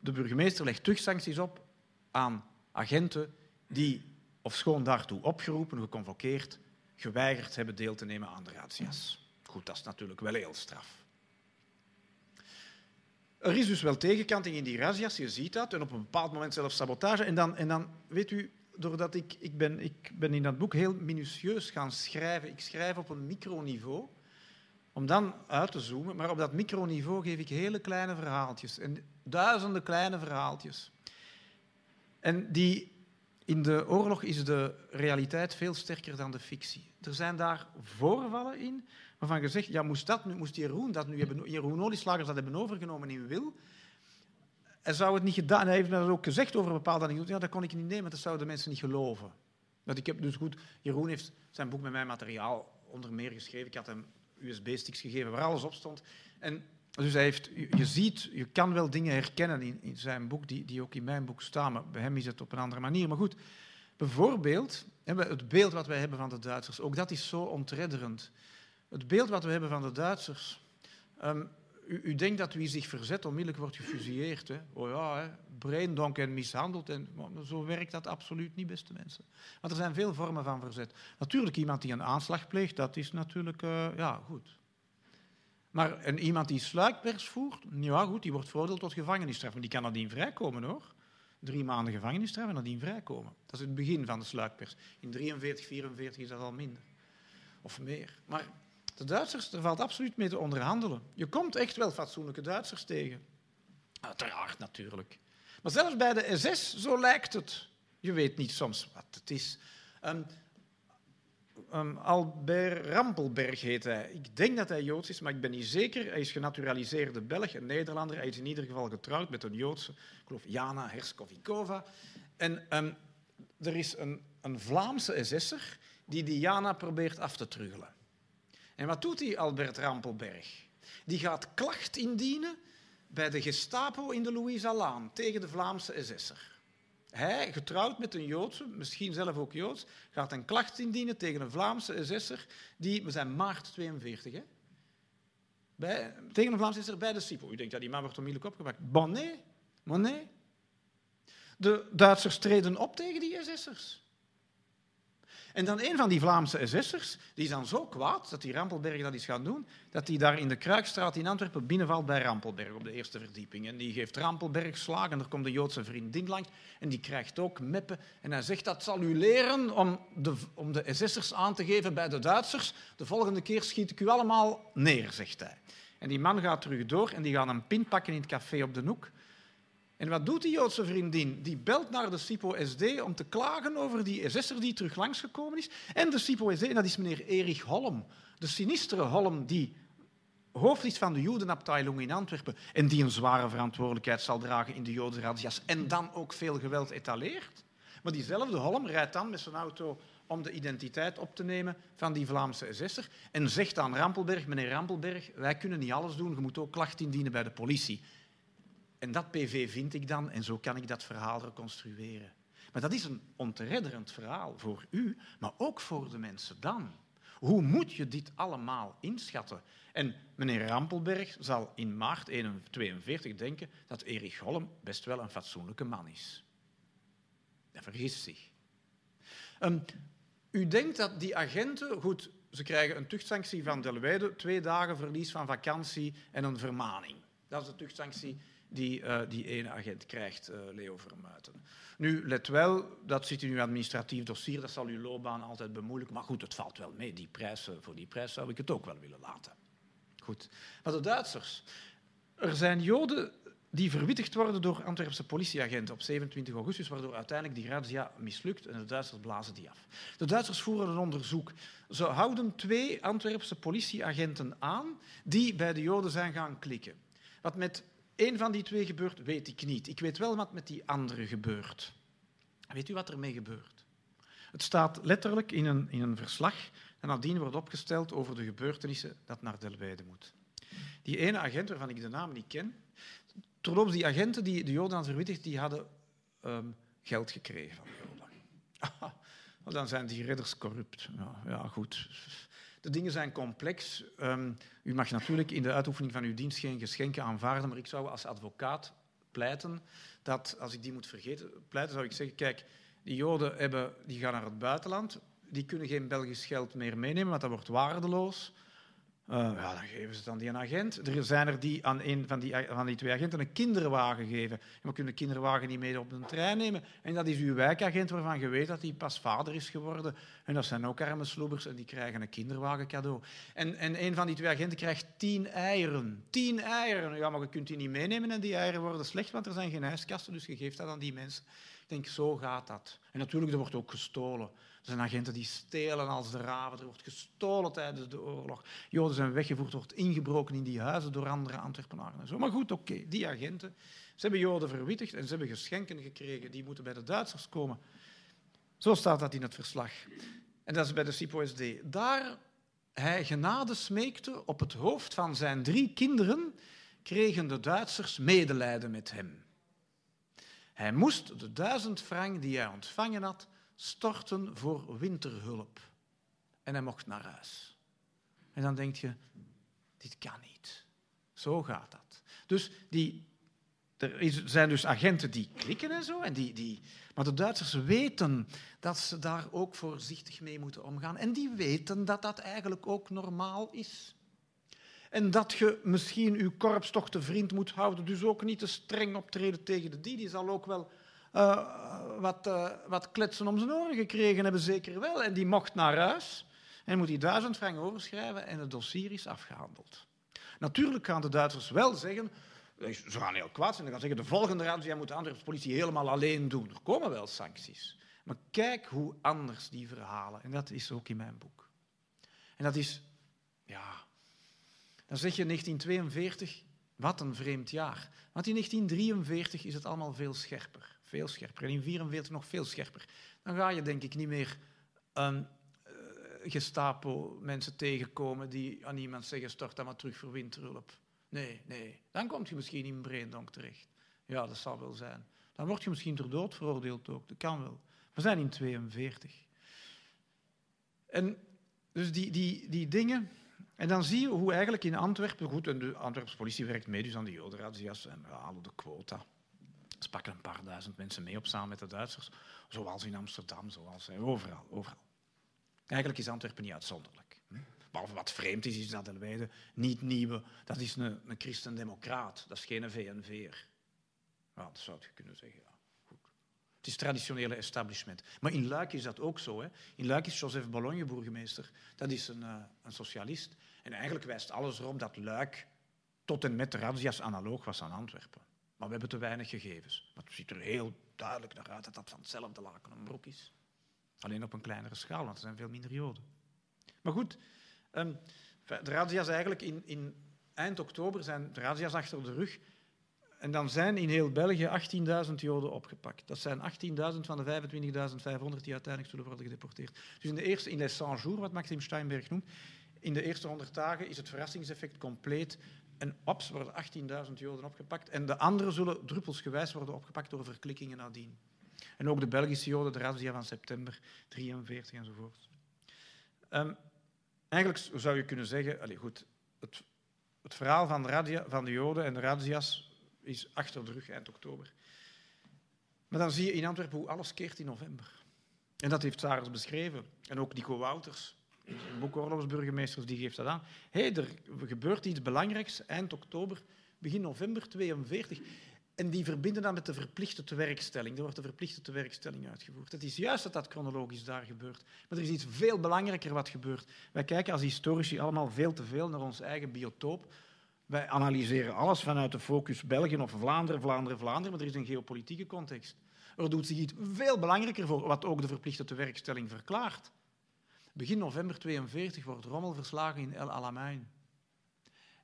Speaker 3: de burgemeester legt tuchtsancties op aan agenten die, of schoon daartoe opgeroepen, geconvokeerd, geweigerd hebben deel te nemen aan de razzia's. Goed, dat is natuurlijk wel heel straf. Er is dus wel tegenkanting in die razzia's, je ziet dat, en op een bepaald moment zelfs sabotage. En dan, en dan weet u, doordat ik, ik, ben, ik ben in dat boek heel minutieus gaan schrijven, ik schrijf op een microniveau, om dan uit te zoomen, maar op dat microniveau geef ik hele kleine verhaaltjes, en duizenden kleine verhaaltjes. En die, in de oorlog is de realiteit veel sterker dan de fictie. Er zijn daar voorvallen in waarvan je zegt, ja, moest, dat nu, moest Jeroen, dat nu hebben, Jeroen Olieslagers dat hebben overgenomen in Wil, hij zou het niet gedaan. Hij heeft dat ook gezegd over bepaalde dingen. Ja, dat kon ik niet nemen, dat zouden mensen niet geloven. Dat ik heb dus goed, Jeroen heeft zijn boek met mijn materiaal onder meer geschreven. Ik had hem USB-sticks gegeven waar alles op stond. En dus heeft, je ziet, je kan wel dingen herkennen in, in zijn boek, die, die ook in mijn boek staan, maar bij hem is het op een andere manier. Maar goed, bijvoorbeeld, het beeld wat wij hebben van de Duitsers, ook dat is zo ontredderend. Het beeld wat we hebben van de Duitsers. Um, u, u, denkt dat wie zich verzet onmiddellijk wordt gefusilleerd. Hè? Oh ja, hè? en mishandeld. En, zo werkt dat absoluut niet, beste mensen. Want er zijn veel vormen van verzet. Natuurlijk, iemand die een aanslag pleegt, dat is natuurlijk, uh, ja, goed. Maar en iemand die sluikpers voert, ja goed, die wordt veroordeeld tot gevangenisstraf. Maar die kan nadien vrijkomen hoor. Drie maanden gevangenisstraf en nadien vrijkomen. Dat is het begin van de sluikpers. In 43, 44 is dat al minder. Of meer. Maar de Duitsers, er valt absoluut mee te onderhandelen. Je komt echt wel fatsoenlijke Duitsers tegen. Uiteraard natuurlijk. Maar zelfs bij de SS, zo lijkt het. Je weet niet soms wat het is. Um, um, Albert Rampelberg heet hij. Ik denk dat hij Joods is, maar ik ben niet zeker. Hij is genaturaliseerde Belg, een Nederlander. Hij is in ieder geval getrouwd met een Joodse, ik geloof Jana Herskovikova. En um, er is een, een Vlaamse SS'er die Diana probeert af te truggelen. En wat doet die Albert Rampelberg? Die gaat klacht indienen bij de Gestapo in de Louisa-Laan tegen de Vlaamse SS'er. Hij, getrouwd met een Joodse, misschien zelf ook Joods, gaat een klacht indienen tegen een Vlaamse SS'er die, we zijn maart 42, hè? Bij, tegen een Vlaamse SS'er bij de SIPO. U denkt, dat die man wordt onmiddellijk opgepakt. Bonnet, Monet. De Duitsers treden op tegen die SS'ers. En dan een van die Vlaamse SS'ers, die is dan zo kwaad dat die Rampelberg dat is gaan doen, dat hij daar in de Kruikstraat in Antwerpen binnenvalt bij Rampelberg op de eerste verdieping. En die geeft Rampelberg slagen en komt een Joodse vriendin langs en die krijgt ook meppen. En hij zegt, dat zal u leren om de, om de SS'ers aan te geven bij de Duitsers. De volgende keer schiet ik u allemaal neer, zegt hij. En die man gaat terug door en die gaat een pin pakken in het café op de Hoek. En wat doet die Joodse vriendin? Die belt naar de SIPO-SD om te klagen over die SS'er die terug langsgekomen is. En de SIPO-SD, dat is meneer Erich Holm, de sinistere Holm die hoofd is van de Jodenabteilung in Antwerpen en die een zware verantwoordelijkheid zal dragen in de Joodse razzia's en dan ook veel geweld etaleert. Maar diezelfde Holm rijdt dan met zijn auto om de identiteit op te nemen van die Vlaamse SS'er en zegt aan Rampelberg, meneer Rampelberg, wij kunnen niet alles doen, je moet ook klacht indienen bij de politie. En dat PV vind ik dan en zo kan ik dat verhaal reconstrueren. Maar dat is een onteredderend verhaal voor u, maar ook voor de mensen dan. Hoe moet je dit allemaal inschatten? En meneer Rampelberg zal in maart 1942 denken dat Erich Holm best wel een fatsoenlijke man is. Hij vergist zich. Um, u denkt dat die agenten, goed, ze krijgen een tuchtsanctie van Delweide, twee dagen verlies van vakantie en een vermaning. Dat is de tuchtsanctie die uh, die ene agent krijgt, uh, Leo Vermuiten. Nu, let wel, dat zit in uw administratief dossier, dat zal uw loopbaan altijd bemoeilijken. Maar goed, het valt wel mee. Die prijs, voor die prijs zou ik het ook wel willen laten. Goed. Maar de Duitsers. Er zijn Joden die verwittigd worden door Antwerpse politieagenten op 27 augustus, waardoor uiteindelijk die razzia mislukt en de Duitsers blazen die af. De Duitsers voeren een onderzoek. Ze houden twee Antwerpse politieagenten aan die bij de Joden zijn gaan klikken. Wat met een van die twee gebeurt, weet ik niet. Ik weet wel wat met die andere gebeurt. Weet u wat ermee gebeurt? Het staat letterlijk in een, in een verslag dat nadien wordt opgesteld over de gebeurtenissen dat naar Delweide moet. Die ene agent, waarvan ik de naam niet ken, terloops, die agenten die de Joden aan verwittigd, die hadden um, geld gekregen van de Joden. dan zijn die redders corrupt. Ja, goed. De dingen zijn complex. Um, u mag natuurlijk in de uitoefening van uw dienst geen geschenken aanvaarden, maar ik zou als advocaat pleiten dat, als ik die moet vergeten, pleiten zou ik zeggen, kijk, die Joden hebben, die gaan naar het buitenland, die kunnen geen Belgisch geld meer meenemen, want dat wordt waardeloos. Uh, ja, dan geven ze het aan die agent. Er zijn er die aan een van die, van die twee agenten een kinderwagen geven. En we kunnen de kinderwagen niet mee op de trein nemen. En dat is uw wijkagent waarvan je weet dat hij pas vader is geworden. En dat zijn ook arme sloebers en die krijgen een kinderwagen cadeau. En, en een van die twee agenten krijgt tien eieren. Tien eieren. Ja, maar je kunt die niet meenemen en die eieren worden slecht, want er zijn geen ijskasten. Dus je geeft dat aan die mensen. Ik denk, zo gaat dat. En natuurlijk, er wordt ook gestolen. Zijn agenten die stelen als de raven. Er wordt gestolen tijdens de oorlog. Joden zijn weggevoerd, wordt ingebroken in die huizen door andere Antwerpenaren. En zo. Maar goed, oké, die agenten. Ze hebben Joden verwittigd en ze hebben geschenken gekregen. Die moeten bij de Duitsers komen. Zo staat dat in het verslag. En dat is bij de SIPO-SD. Daar hij genade smeekte op het hoofd van zijn drie kinderen, kregen de Duitsers medelijden met hem. Hij moest de duizend frank die hij ontvangen had storten voor winterhulp. En hij mocht naar huis. En dan denk je, dit kan niet. Zo gaat dat. Dus die, er zijn dus agenten die klikken en zo. En die, die, maar de Duitsers weten dat ze daar ook voorzichtig mee moeten omgaan. En die weten dat dat eigenlijk ook normaal is. En dat je misschien je korps toch te vriend moet houden. Dus ook niet te streng optreden tegen de die. Die zal ook wel uh, wat, uh, wat kletsen om zijn oren gekregen hebben, zeker wel. En die mocht naar huis en moet die duizend frank overschrijven en het dossier is afgehandeld. Natuurlijk gaan de Duitsers wel zeggen, ze gaan heel kwaad zijn, ze gaan zeggen de volgende raad moet de Antwerpse politie helemaal alleen doen. Er komen wel sancties. Maar kijk hoe anders die verhalen, en dat is ook in mijn boek. En dat is, ja, dan zeg je 1942, wat een vreemd jaar. Want in 1943 is het allemaal veel scherper veel scherper. En in 1944 nog veel scherper. Dan ga je denk ik niet meer uh, gestapo mensen tegenkomen die aan iemand zeggen, stort dan maar terug voor winterhulp. Nee, nee. Dan kom je misschien in Breendonk terecht. Ja, dat zal wel zijn. Dan word je misschien ter dood veroordeeld ook. Dat kan wel. We zijn in 42. En dus die, die, die dingen... En dan zie je hoe eigenlijk in Antwerpen... Goed, en de Antwerpse politie werkt mee dus aan de jodenrazzia's en we halen de quota. Ze pakken een paar duizend mensen mee op samen met de Duitsers, zoals in Amsterdam, zoals overal, overal. Eigenlijk is Antwerpen niet uitzonderlijk. Behalve wat vreemd is, is dat Delweide niet nieuwe. Dat is een, een christendemocraat, dat is geen VNV'er. Ja, dat zou je kunnen zeggen. Ja. Het is traditionele establishment. Maar in Luik is dat ook zo. Hè. In Luik is Joseph Bologne burgemeester. Dat is een, uh, een socialist. En eigenlijk wijst alles erop dat Luik tot en met de razzia's analoog was aan Antwerpen. Maar we hebben te weinig gegevens. Maar het ziet er heel duidelijk naar uit dat dat van hetzelfde laken een brok is. Alleen op een kleinere schaal, want er zijn veel minder Joden. Maar goed, ehm, de razzia's eigenlijk in, in eind oktober zijn de razzia's achter de rug. En dan zijn in heel België 18.000 Joden opgepakt. Dat zijn 18.000 van de 25.500 die uiteindelijk zullen worden gedeporteerd. Dus in de eerste, in les 100 jours, wat Maxim Steinberg noemt, in de eerste 100 dagen is het verrassingseffect compleet. En ops, worden 18.000 Joden opgepakt. En de anderen zullen druppelsgewijs worden opgepakt door verklikkingen nadien. En ook de Belgische Joden, de razzia van september 43 enzovoort. Um, eigenlijk zou je kunnen zeggen, allez, goed, het, het verhaal van de, van de Joden en de razzia's is achter de rug eind oktober. Maar dan zie je in Antwerpen hoe alles keert in november. En dat heeft Sarers beschreven. En ook Nico Wouters, boek Oorlogsburgemeesters, die geeft dat aan. Hé, er gebeurt iets belangrijks eind oktober, begin november 42. En die verbinden dat met de verplichte tewerkstelling. Er wordt de verplichte tewerkstelling uitgevoerd. Het is juist dat dat chronologisch daar gebeurt. Maar er is iets veel belangrijker wat gebeurt. Wij kijken als historici allemaal veel te veel naar ons eigen biotoop. Wij analyseren alles vanuit de focus België of Vlaanderen, Vlaanderen, Vlaanderen, maar er is een geopolitieke context. Er doet zich iets veel belangrijker voor, wat ook de verplichte tewerkstelling verklaart. Begin november 42 wordt Rommel verslagen in El Alamein.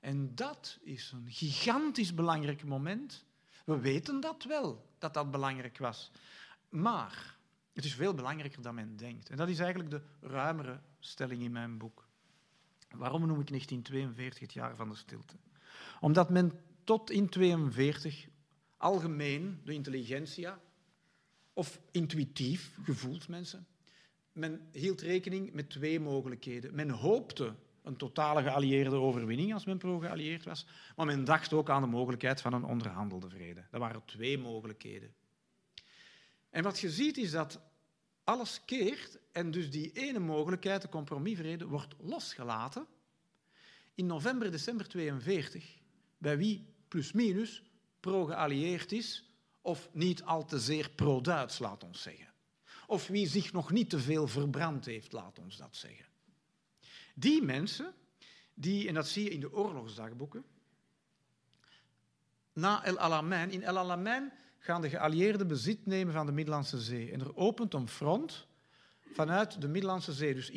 Speaker 3: En dat is een gigantisch belangrijk moment we weten dat wel, dat dat belangrijk was. Maar het is veel belangrijker dan men denkt. En dat is eigenlijk de ruimere stelling in mijn boek. Waarom noem ik 1942 het jaar van de stilte? Omdat men tot in 1942 algemeen, de intelligentsia, of intuïtief, gevoeld mensen, men hield rekening met twee mogelijkheden. Men hoopte een totale geallieerde overwinning als men pro-geallieerd was. Maar men dacht ook aan de mogelijkheid van een onderhandelde vrede. Dat waren twee mogelijkheden. En wat je ziet is dat alles keert en dus die ene mogelijkheid, de compromisvrede, wordt losgelaten in november, december 42, bij wie plus minus pro-geallieerd is of niet al te zeer pro-Duits, laat ons zeggen. Of wie zich nog niet te veel verbrand heeft, laat ons dat zeggen. Die mensen, die, en dat zie je in de oorlogsdagboeken, na El Alamein, in El Alamein gaan de geallieerden bezit nemen van de Middellandse Zee. En er opent een front vanuit de Middellandse Zee. Dus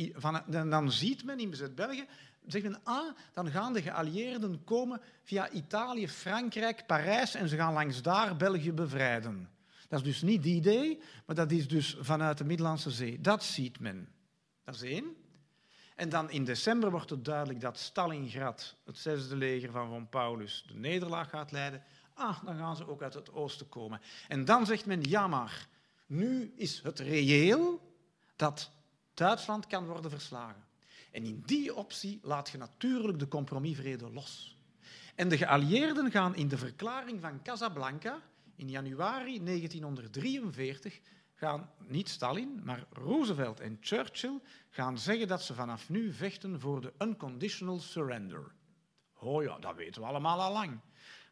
Speaker 3: dan ziet men in bezet België, zegt men, ah, dan gaan de geallieerden komen via Italië, Frankrijk, Parijs en ze gaan langs daar België bevrijden. Dat is dus niet die idee, maar dat is dus vanuit de Middellandse Zee. Dat ziet men. Dat is één. En dan in december wordt het duidelijk dat Stalingrad, het zesde leger van Von Paulus, de nederlaag gaat leiden. Ah, dan gaan ze ook uit het oosten komen. En dan zegt men, ja maar, nu is het reëel dat Duitsland kan worden verslagen. En in die optie laat je natuurlijk de compromisvrede los. En de geallieerden gaan in de verklaring van Casablanca in januari 1943 gaan niet Stalin, maar Roosevelt en Churchill gaan zeggen dat ze vanaf nu vechten voor de unconditional surrender. Oh ja, dat weten we allemaal al lang.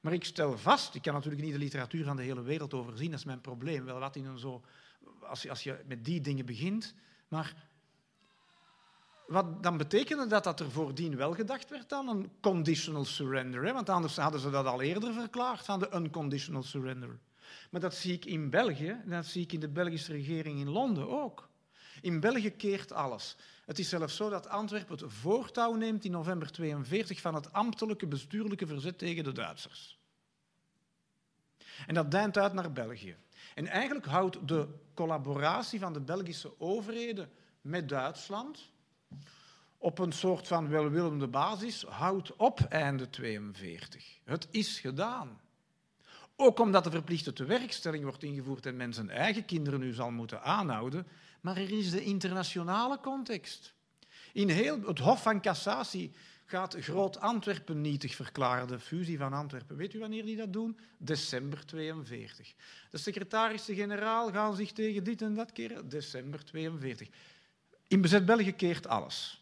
Speaker 3: Maar ik stel vast, ik kan natuurlijk niet de literatuur van de hele wereld overzien, dat is mijn probleem. Wel wat in een zo, als, je, als je met die dingen begint, maar wat dan betekende dat dat er voordien wel gedacht werd aan een conditional surrender. Hè? Want anders hadden ze dat al eerder verklaard, aan de unconditional surrender. Maar dat zie ik in België en dat zie ik in de Belgische regering in Londen ook. In België keert alles. Het is zelfs zo dat Antwerpen het voortouw neemt in november 42 van het ambtelijke bestuurlijke verzet tegen de Duitsers. En dat deint uit naar België. En eigenlijk houdt de collaboratie van de Belgische overheden met Duitsland op een soort van welwillende basis houdt op einde 42. Het is gedaan. Ook omdat de verplichte tewerkstelling wordt ingevoerd en men zijn eigen kinderen nu zal moeten aanhouden. Maar er is de internationale context. In heel het Hof van Cassatie gaat Groot Antwerpen nietig verklaren, de fusie van Antwerpen. Weet u wanneer die dat doen? December 42. De secretarissen-generaal gaan zich tegen dit en dat keren. December 42. In bezet België keert alles.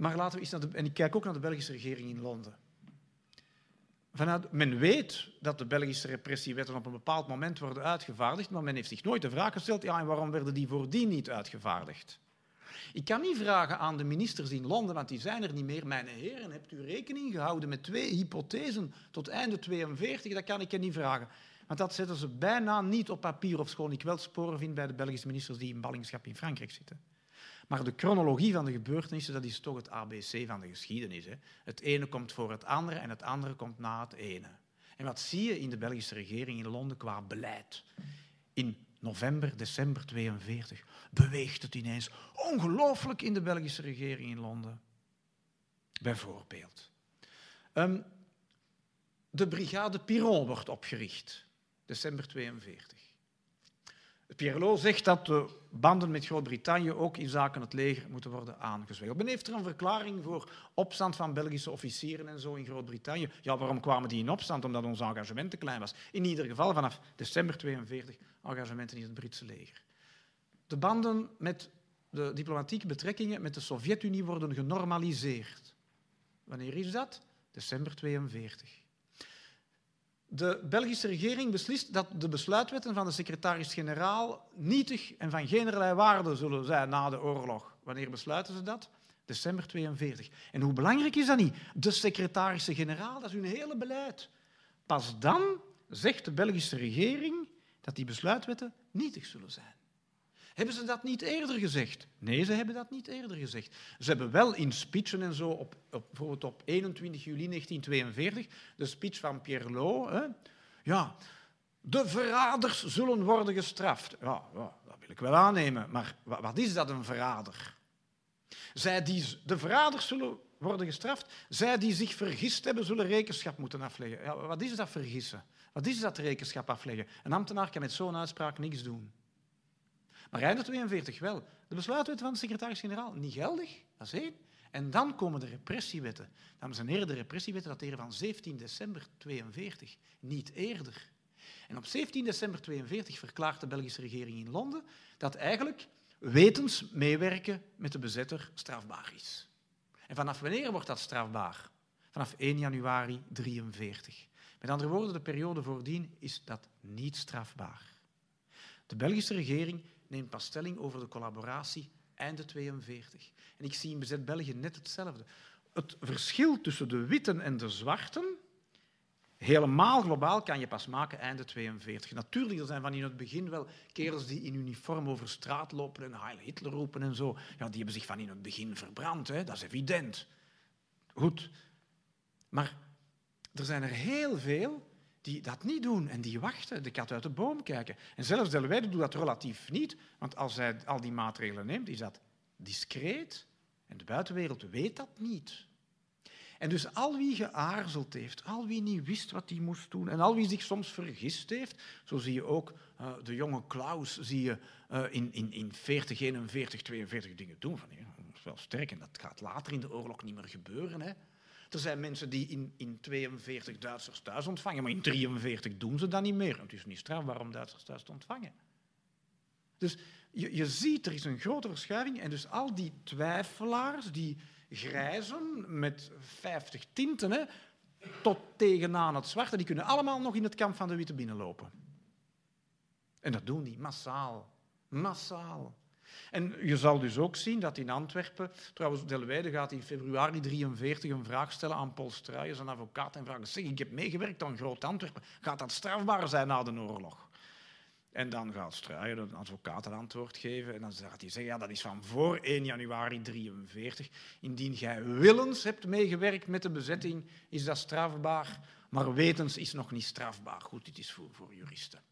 Speaker 3: Maar laten we eens naar de, en ik kijk ook naar de Belgische regering in Londen. Vanuit, men weet dat de Belgische repressiewetten op een bepaald moment worden uitgevaardigd, maar men heeft zich nooit de vraag gesteld, ja, en waarom werden die voordien niet uitgevaardigd? Ik kan niet vragen aan de ministers in Londen, want die zijn er niet meer. Mijn heren, hebt u rekening gehouden met twee hypothesen tot einde 42? Dat kan ik je niet vragen. Want dat zetten ze bijna niet op papier, of schoon ik wel sporen vind bij de Belgische ministers die in ballingschap in Frankrijk zitten. Maar de chronologie van de gebeurtenissen, dat is toch het ABC van de geschiedenis. Hè? Het ene komt voor het andere en het andere komt na het ene. En wat zie je in de Belgische regering in Londen qua beleid? In november, december 42 beweegt het ineens ongelooflijk in de Belgische regering in Londen. Bijvoorbeeld. Um, de brigade Piron wordt opgericht, december 42. Pierrot zegt dat de banden met Groot-Brittannië ook in zaken het leger moeten worden aangezwengeld. Men heeft er een verklaring voor opstand van Belgische officieren en zo in Groot-Brittannië. Ja, waarom kwamen die in opstand? Omdat ons engagement te klein was. In ieder geval vanaf december 42 engagementen in het Britse leger. De banden met de diplomatieke betrekkingen met de Sovjet-Unie worden genormaliseerd. Wanneer is dat? December 42. De Belgische regering beslist dat de besluitwetten van de secretaris-generaal nietig en van geen waarde zullen zijn na de oorlog. Wanneer besluiten ze dat? December 42. En hoe belangrijk is dat niet? De secretaris-generaal, dat is hun hele beleid. Pas dan zegt de Belgische regering dat die besluitwetten nietig zullen zijn. Hebben ze dat niet eerder gezegd? Nee, ze hebben dat niet eerder gezegd. Ze hebben wel in speechen en zo, op, op bijvoorbeeld op 21 juli 1942, de speech van Pierre hè, ja, de verraders zullen worden gestraft. Ja, ja, dat wil ik wel aannemen, maar wat is dat, een verrader? Zij die, de verraders zullen worden gestraft. Zij die zich vergist hebben, zullen rekenschap moeten afleggen. Ja, wat is dat vergissen? Wat is dat rekenschap afleggen? Een ambtenaar kan met zo'n uitspraak niks doen. Maar einde 42 wel. De besluitwet van de secretaris-generaal niet geldig, dat is één. En dan komen de repressiewetten. Dames en heren, de repressiewetten dateren van 17 december 42, niet eerder. En op 17 december 42 verklaart de Belgische regering in Londen dat eigenlijk wetens meewerken met de bezetter strafbaar is. En vanaf wanneer wordt dat strafbaar? Vanaf 1 januari 43. Met andere woorden, de periode voordien is dat niet strafbaar. De Belgische regering neemt pas stelling over de collaboratie einde 42. En ik zie in bezet België net hetzelfde. Het verschil tussen de witten en de zwarten, helemaal globaal, kan je pas maken einde 42. Natuurlijk, er zijn van in het begin wel kerels die in uniform over straat lopen en Heil Hitler roepen en zo. Ja, die hebben zich van in het begin verbrand, hè? dat is evident. Goed. Maar er zijn er heel veel die dat niet doen en die wachten, de kat uit de boom kijken. En zelfs Delwijde doet dat relatief niet, want als hij al die maatregelen neemt, is dat discreet en de buitenwereld weet dat niet. En dus al wie geaarzeld heeft, al wie niet wist wat hij moest doen en al wie zich soms vergist heeft, zo zie je ook uh, de jonge Klaus zie je, uh, in, in, in 40, 41, 42 dingen doen. Van, dat wel dat gaat later in de oorlog niet meer gebeuren. Hè. Er zijn mensen die in, in 42 Duitsers thuis ontvangen, maar in 43 doen ze dat niet meer. Het is niet strafbaar om Duitsers thuis te ontvangen. Dus je, je ziet, er is een grote verschuiving. En dus al die twijfelaars, die grijzen met 50 tinten, hè, tot tegenaan het zwarte, die kunnen allemaal nog in het kamp van de witte binnenlopen. En dat doen die massaal. Massaal. En je zal dus ook zien dat in Antwerpen, trouwens Delwijde gaat in februari 43 een vraag stellen aan Paul Struijers, een advocaat, en vragen, zeg, ik heb meegewerkt aan Groot Antwerpen, gaat dat strafbaar zijn na de oorlog? En dan gaat Struijer, een advocaat, een antwoord geven. En dan gaat hij zeggen, ja, dat is van voor 1 januari 43. Indien jij willens hebt meegewerkt met de bezetting, is dat strafbaar. Maar wetens is nog niet strafbaar. Goed, dit is voor, voor juristen.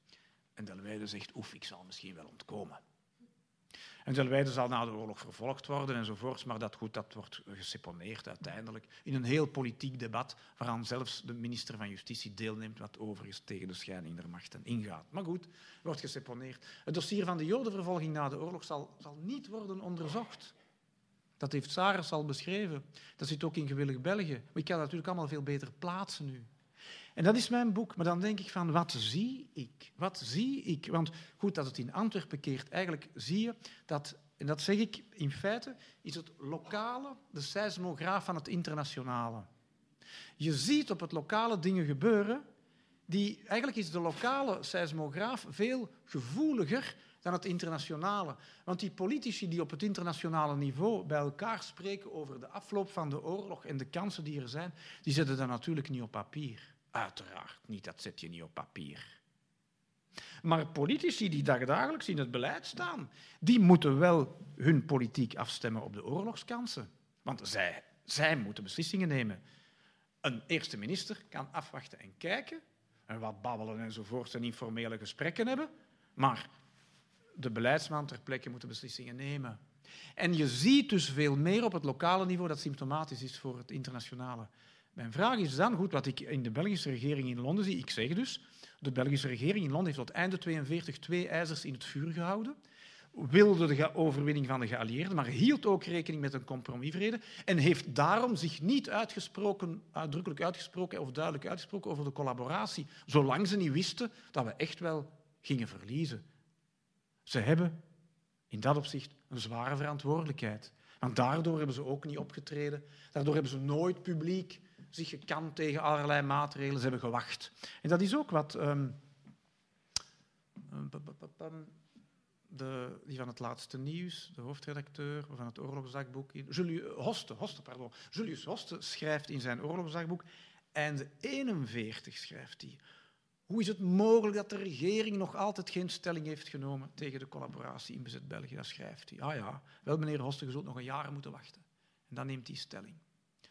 Speaker 3: En Delwijde zegt, oef, ik zal misschien wel ontkomen. En Delwijde zal na de oorlog vervolgd worden enzovoorts, maar dat, goed, dat wordt geseponeerd uiteindelijk in een heel politiek debat waaraan zelfs de minister van Justitie deelneemt, wat overigens tegen de scheiding der machten ingaat. Maar goed, wordt geseponeerd. Het dossier van de jodenvervolging na de oorlog zal, zal niet worden onderzocht. Dat heeft Saris al beschreven. Dat zit ook in Gewillig België. Maar ik kan natuurlijk allemaal veel beter plaatsen nu. En dat is mijn boek. Maar dan denk ik van, wat zie ik? Wat zie ik? Want goed, dat het in Antwerpen keert, eigenlijk zie je dat, en dat zeg ik in feite, is het lokale de seismograaf van het internationale. Je ziet op het lokale dingen gebeuren die, eigenlijk is de lokale seismograaf veel gevoeliger dan het internationale. Want die politici die op het internationale niveau bij elkaar spreken over de afloop van de oorlog en de kansen die er zijn, die zetten dat natuurlijk niet op papier. Uiteraard niet, dat zet je niet op papier. Maar politici die dagelijks in het beleid staan, die moeten wel hun politiek afstemmen op de oorlogskansen. Want zij, zij moeten beslissingen nemen. Een eerste minister kan afwachten en kijken, en wat babbelen enzovoort en informele gesprekken hebben, maar de beleidsman ter plekke moet de beslissingen nemen. En je ziet dus veel meer op het lokale niveau dat symptomatisch is voor het internationale. Mijn vraag is dan, goed, wat ik in de Belgische regering in Londen zie, ik zeg dus, de Belgische regering in Londen heeft tot einde 42 twee ijzers in het vuur gehouden wilde de overwinning van de geallieerden, maar hield ook rekening met een compromisvrede en heeft daarom zich niet uitgesproken, uitdrukkelijk uitgesproken of duidelijk uitgesproken over de collaboratie, zolang ze niet wisten dat we echt wel gingen verliezen. Ze hebben in dat opzicht een zware verantwoordelijkheid. Want daardoor hebben ze ook niet opgetreden. Daardoor hebben ze nooit publiek zich gekant tegen allerlei maatregelen. Ze hebben gewacht. En dat is ook wat um, de, die van het laatste nieuws, de hoofdredacteur van het oorlogsdagboek, Julius Hoste, Hoste, pardon, Julius Hoste schrijft in zijn oorlogsdagboek, en de 41 schrijft hij, hoe is het mogelijk dat de regering nog altijd geen stelling heeft genomen tegen de collaboratie in bezet België? Dat schrijft hij. Ah ja, wel meneer Hoste, je zult nog een jaar moeten wachten. En dan neemt hij stelling.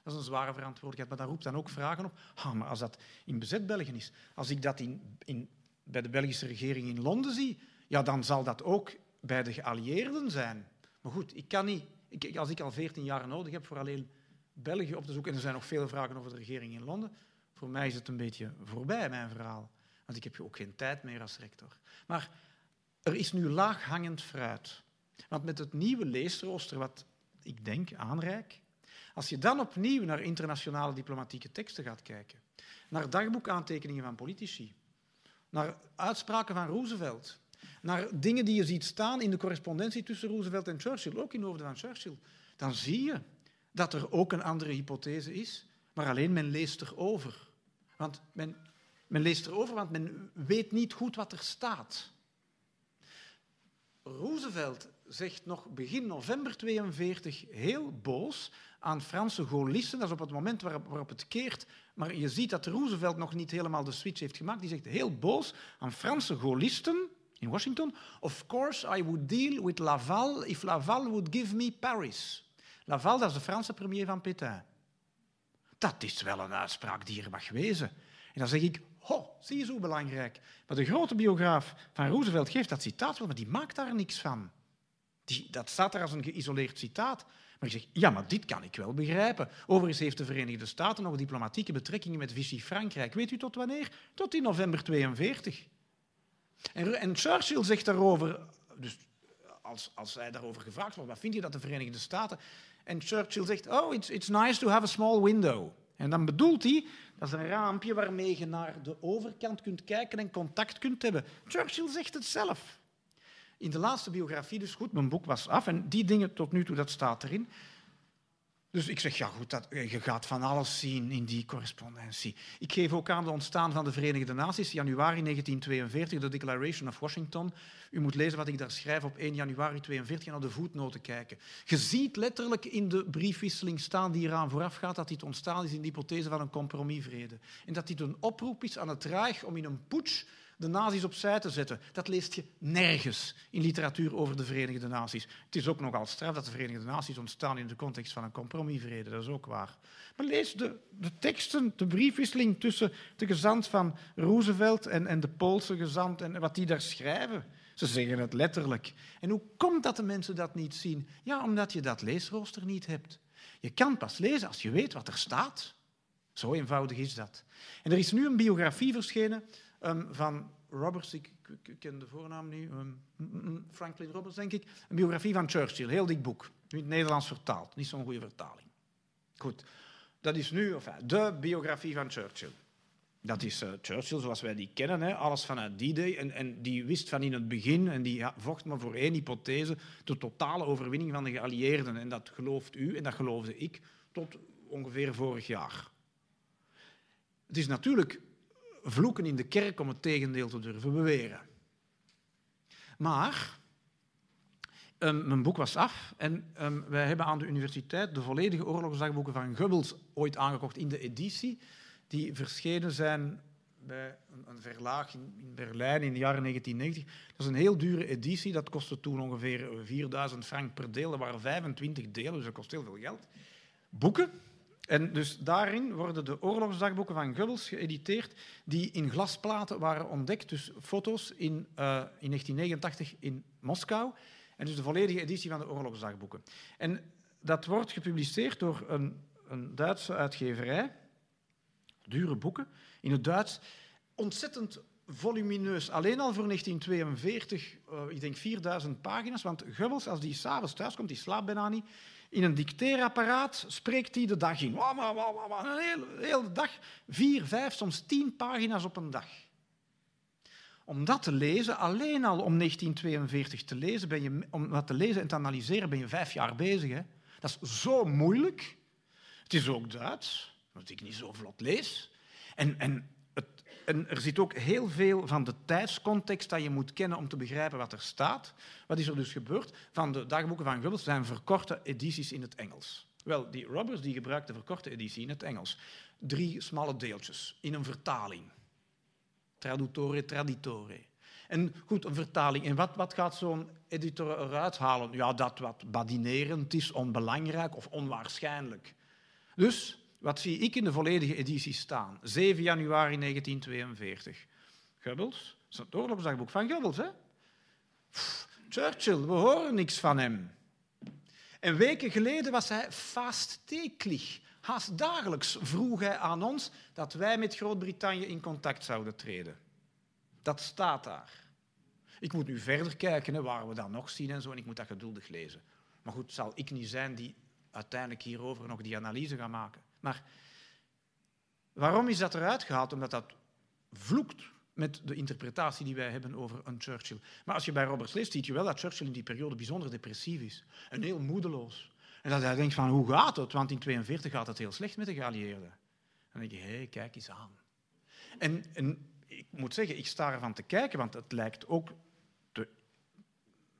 Speaker 3: Dat is een zware verantwoordelijkheid, maar dat roept dan ook vragen op. Ah, maar als dat in bezet België is, als ik dat in, in, bij de Belgische regering in Londen zie, ja, dan zal dat ook bij de geallieerden zijn. Maar goed, ik kan niet, ik, als ik al 14 jaar nodig heb voor alleen België op te zoeken, en er zijn nog veel vragen over de regering in Londen, voor mij is het een beetje voorbij, mijn verhaal. Want ik heb ook geen tijd meer als rector. Maar er is nu laaghangend fruit. Want met het nieuwe leesrooster, wat ik denk aanrijk, als je dan opnieuw naar internationale diplomatieke teksten gaat kijken, naar dagboekaantekeningen van politici, naar uitspraken van Roosevelt, naar dingen die je ziet staan in de correspondentie tussen Roosevelt en Churchill, ook in de hoofden van Churchill, dan zie je dat er ook een andere hypothese is, maar alleen men leest erover. Want men, men leest erover, want men weet niet goed wat er staat. Roosevelt zegt nog begin november 42 heel boos aan Franse Gaullisten. Dat is op het moment waarop, waarop, het keert. Maar je ziet dat Roosevelt nog niet helemaal de switch heeft gemaakt. Die zegt heel boos aan Franse Gaullisten in Washington. Of course, I would deal with Laval if Laval would give me Paris. Laval, dat is de Franse premier van Pétain. Dat is wel een uitspraak die er mag wezen. En dan zeg ik, ho, zie je zo belangrijk. Maar de grote biograaf van Roosevelt geeft dat citaat wel, maar die maakt daar niks van. Die, dat staat daar als een geïsoleerd citaat. Maar ik zeg, ja, maar dit kan ik wel begrijpen. Overigens heeft de Verenigde Staten nog diplomatieke betrekkingen met Vichy Frankrijk. Weet u tot wanneer? Tot in november 42. En, en Churchill zegt daarover, dus als, als hij daarover gevraagd wordt, wat vind je dat de Verenigde Staten? En Churchill zegt, oh, it's, it's nice to have a small window. En dan bedoelt hij, dat is een raampje waarmee je naar de overkant kunt kijken en contact kunt hebben. Churchill zegt het zelf. In de laatste biografie, dus goed, mijn boek was af en die dingen tot nu toe, dat staat erin. Dus ik zeg, ja goed, dat, je gaat van alles zien in die correspondentie. Ik geef ook aan de ontstaan van de Verenigde Naties, januari 1942, de Declaration of Washington. U moet lezen wat ik daar schrijf op 1 januari 1942 en naar de voetnoten kijken. Je ziet letterlijk in de briefwisseling staan die eraan vooraf gaat dat dit ontstaan is in de hypothese van een compromisvrede. En dat dit een oproep is aan het Reich om in een putsch de nazi's opzij te zetten. Dat leest je nergens in literatuur over de Verenigde Naties. Het is ook nogal straf dat de Verenigde Naties ontstaan in de context van een compromisvrede. Dat is ook waar. Maar lees de, de teksten, de briefwisseling tussen de gezant van Roosevelt en, en de Poolse gezant en wat die daar schrijven. Ze zeggen het letterlijk. En hoe komt dat de mensen dat niet zien? Ja, omdat je dat leesrooster niet hebt. Je kan pas lezen als je weet wat er staat. Zo eenvoudig is dat. En er is nu een biografie verschenen um, van Roberts, ik, ken de voornaam niet, um, Franklin Roberts denk ik, een biografie van Churchill, heel dik boek, in het Nederlands vertaald, niet zo'n goede vertaling. Goed, dat is nu enfin, de biografie van Churchill. Dat is uh, Churchill zoals wij die kennen, hè, alles vanuit die day. En, en die wist van in het begin, en die vocht maar voor één hypothese, de totale overwinning van de geallieerden. En dat gelooft u en dat geloofde ik tot ongeveer vorig jaar. Het is natuurlijk vloeken in de kerk om het tegendeel te durven beweren. Maar Um, mijn boek was af en um, wij hebben aan de universiteit de volledige oorlogsdagboeken van Goebbels ooit aangekocht in de editie. Die verschenen zijn bij een, verlaag in, in, Berlijn in de jaren 1990. Dat is een heel dure editie, dat kostte toen ongeveer 4000 frank per deel. Er waren 25 delen, dus dat kost heel veel geld. Boeken, en dus daarin worden de oorlogsdagboeken van Goebbels geëditeerd, die in glasplaten waren ontdekt, dus foto's in, uh, in 1989 in Moskou. En dus de volledige editie van de oorlogsdagboeken. En dat wordt gepubliceerd door een, een Duitse uitgeverij, dure boeken, in het Duits. Ontzettend volumineus. Alleen al voor 1942, uh, ik denk 4000 pagina's. Want Goebbels, als die s'avonds thuis komt, die slaapt bijna niet. In een dicteerapparaat spreekt hij de dag in. Een hele, hele dag. Vier, vijf, soms tien pagina's op een dag. Om dat te lezen, alleen al om 1942 te lezen, ben je, om dat te lezen en te analyseren, ben je vijf jaar bezig. Hè? Dat is zo moeilijk. Het is ook Duits, wat ik niet zo vlot lees. En, en, en, er zit ook heel veel van de tijdscontext dat je moet kennen om te begrijpen wat er staat. Wat is er dus gebeurd? Van de dagboeken van Goebbels zijn verkorte edities in het Engels. Wel, die Roberts die gebruikt de verkorte editie in het Engels. Drie smalle deeltjes in een vertaling. Traduttore, traditore. En goed, een vertaling. En wat, wat gaat zo'n editor eruit halen? Ja, dat wat badinerend is, onbelangrijk of onwaarschijnlijk. Dus wat zie ik in de volledige editie staan? 7 januari 1942. Goebbels, dat is het oorlogsdagboek van Goebbels, hè? Churchill, we horen niks van hem. En weken geleden was hij vaasteklig. Haast dagelijks vroeg hij aan ons dat wij met Groot-Brittannië in contact zouden treden. Dat staat daar. Ik moet nu verder kijken waar we dat nog zien en zo, en ik moet dat geduldig lezen. Maar goed, zal ik niet zijn die uiteindelijk hierover nog die analyse gaat maken. Maar waarom is dat eruit gehaald? Omdat dat vloekt met de interpretatie die wij hebben over een Churchill. Maar als je bij Roberts leest, zie je wel dat Churchill in die periode bijzonder depressief is. En heel moedeloos. En dat hij denkt van, hoe gaat het? Want in 1942 gaat het heel slecht met de geallieerden. Dan denk je, hé, hey, kijk eens aan. En, en ik moet zeggen, ik sta ervan te kijken, want het lijkt ook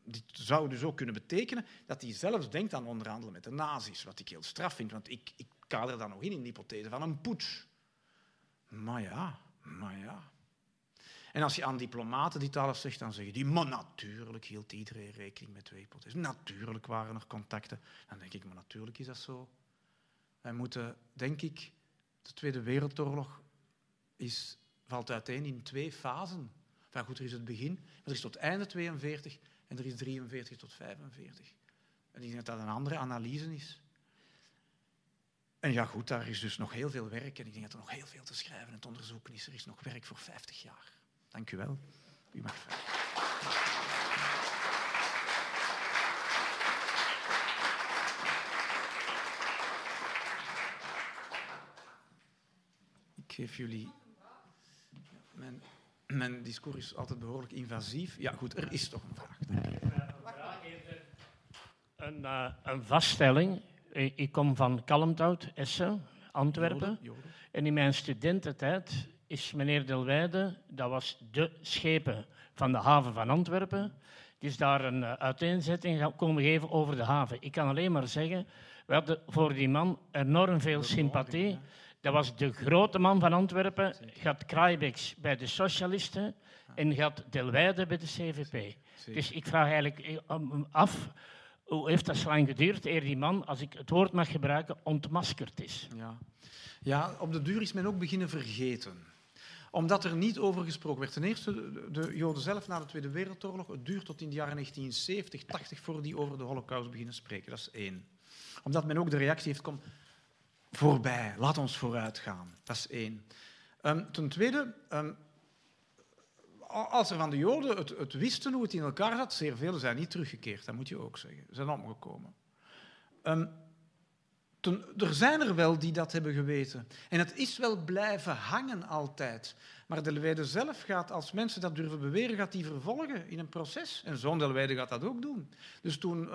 Speaker 3: dit zou dus ook kunnen betekenen dat hij zelfs denkt aan onderhandelen met de nazi's, wat ik heel straf vind, want ik kader daar nog in in de hypothese van een putsch. Maar ja, maar ja. En als je aan diplomaten dit alles zegt, dan zeggen die, maar natuurlijk hield iedereen rekening met twee. Natuurlijk waren er contacten. Dan denk ik, maar natuurlijk is dat zo. Wij moeten, denk ik, de Tweede Wereldoorlog is, valt uiteen in twee fasen. Enfin, goed, er is het begin, maar er is tot einde 42 en er is 43 tot 45. En ik denk dat dat een andere analyse is. En ja, goed, daar is dus nog heel veel werk. En ik denk dat er nog heel veel te schrijven en te onderzoeken is. Er is nog werk voor 50 jaar. Dank u wel. U mag. Ik geef jullie mijn mijn discours is altijd behoorlijk invasief. Ja, goed, er is toch een vraag.
Speaker 4: Een, uh, een vaststelling. Ik kom van Kalmthout, Essen, Antwerpen. En in mijn studententijd is meneer Delwijde, dat was de schepen van de haven van Antwerpen, die is daar een uh, uiteenzetting komen geven over de haven. Ik kan alleen maar zeggen, we hadden voor die man enorm veel sympathie. Dat was de grote man van Antwerpen. Gaat Kraaibeks bij de socialisten en gaat Delwijde bij de CVP. Dus ik vraag eigenlijk eh, af, hoe heeft dat zo lang geduurd eer die man, als ik het woord mag gebruiken, ontmaskerd is?
Speaker 3: Ja. ja, op de duur is men ook beginnen vergeten omdat er niet over gesproken werd. Ten eerste, de Joden zelf na de Tweede Wereldoorlog. Het duurt tot in de jaren 1970, 80 voor die over de Holocaust beginnen spreken. Dat is één. Omdat men ook de reactie heeft: kom, voorbij. Laat ons vooruit gaan. Dat is één. Um, ten tweede, um, als er van de Joden het, het, wisten hoe het in elkaar zat, zeer velen zijn niet teruggekeerd, dat moet je ook zeggen. Ze zijn omgekomen. Um, er zijn er wel die dat hebben geweten. En het is wel blijven hangen altijd. Maar Delweide zelf gaat, als mensen dat durven beweren, gaat die vervolgen in een proces. En zo'n Delweide gaat dat ook doen. Dus toen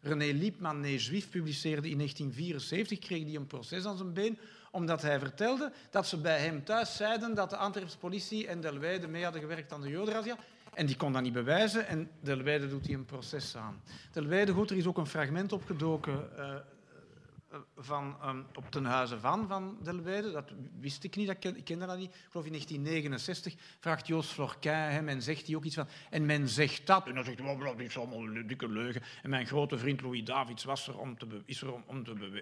Speaker 3: René Liepman Nee Juif publiceerde in 1974, kreeg hij een proces aan zijn been, omdat hij vertelde dat ze bij hem thuis zeiden dat de Antwerpse politie en Delweide mee hadden gewerkt aan de Jodenrazzia. En die kon dat niet bewijzen en Delweide doet hij een proces aan. Delweide, goed, er is ook een fragment opgedoken eh, van, um, op ten huize van, van. Dat wist ik niet, dat ken, ik kende dat niet. Ik geloof in 1969 vraagt Joost Florquin hem en zegt hij ook iets van... En men zegt dat. En dan zegt hij, oh, dat is allemaal een dikke leugen. En mijn grote vriend Louis Davids was er om te, is er om,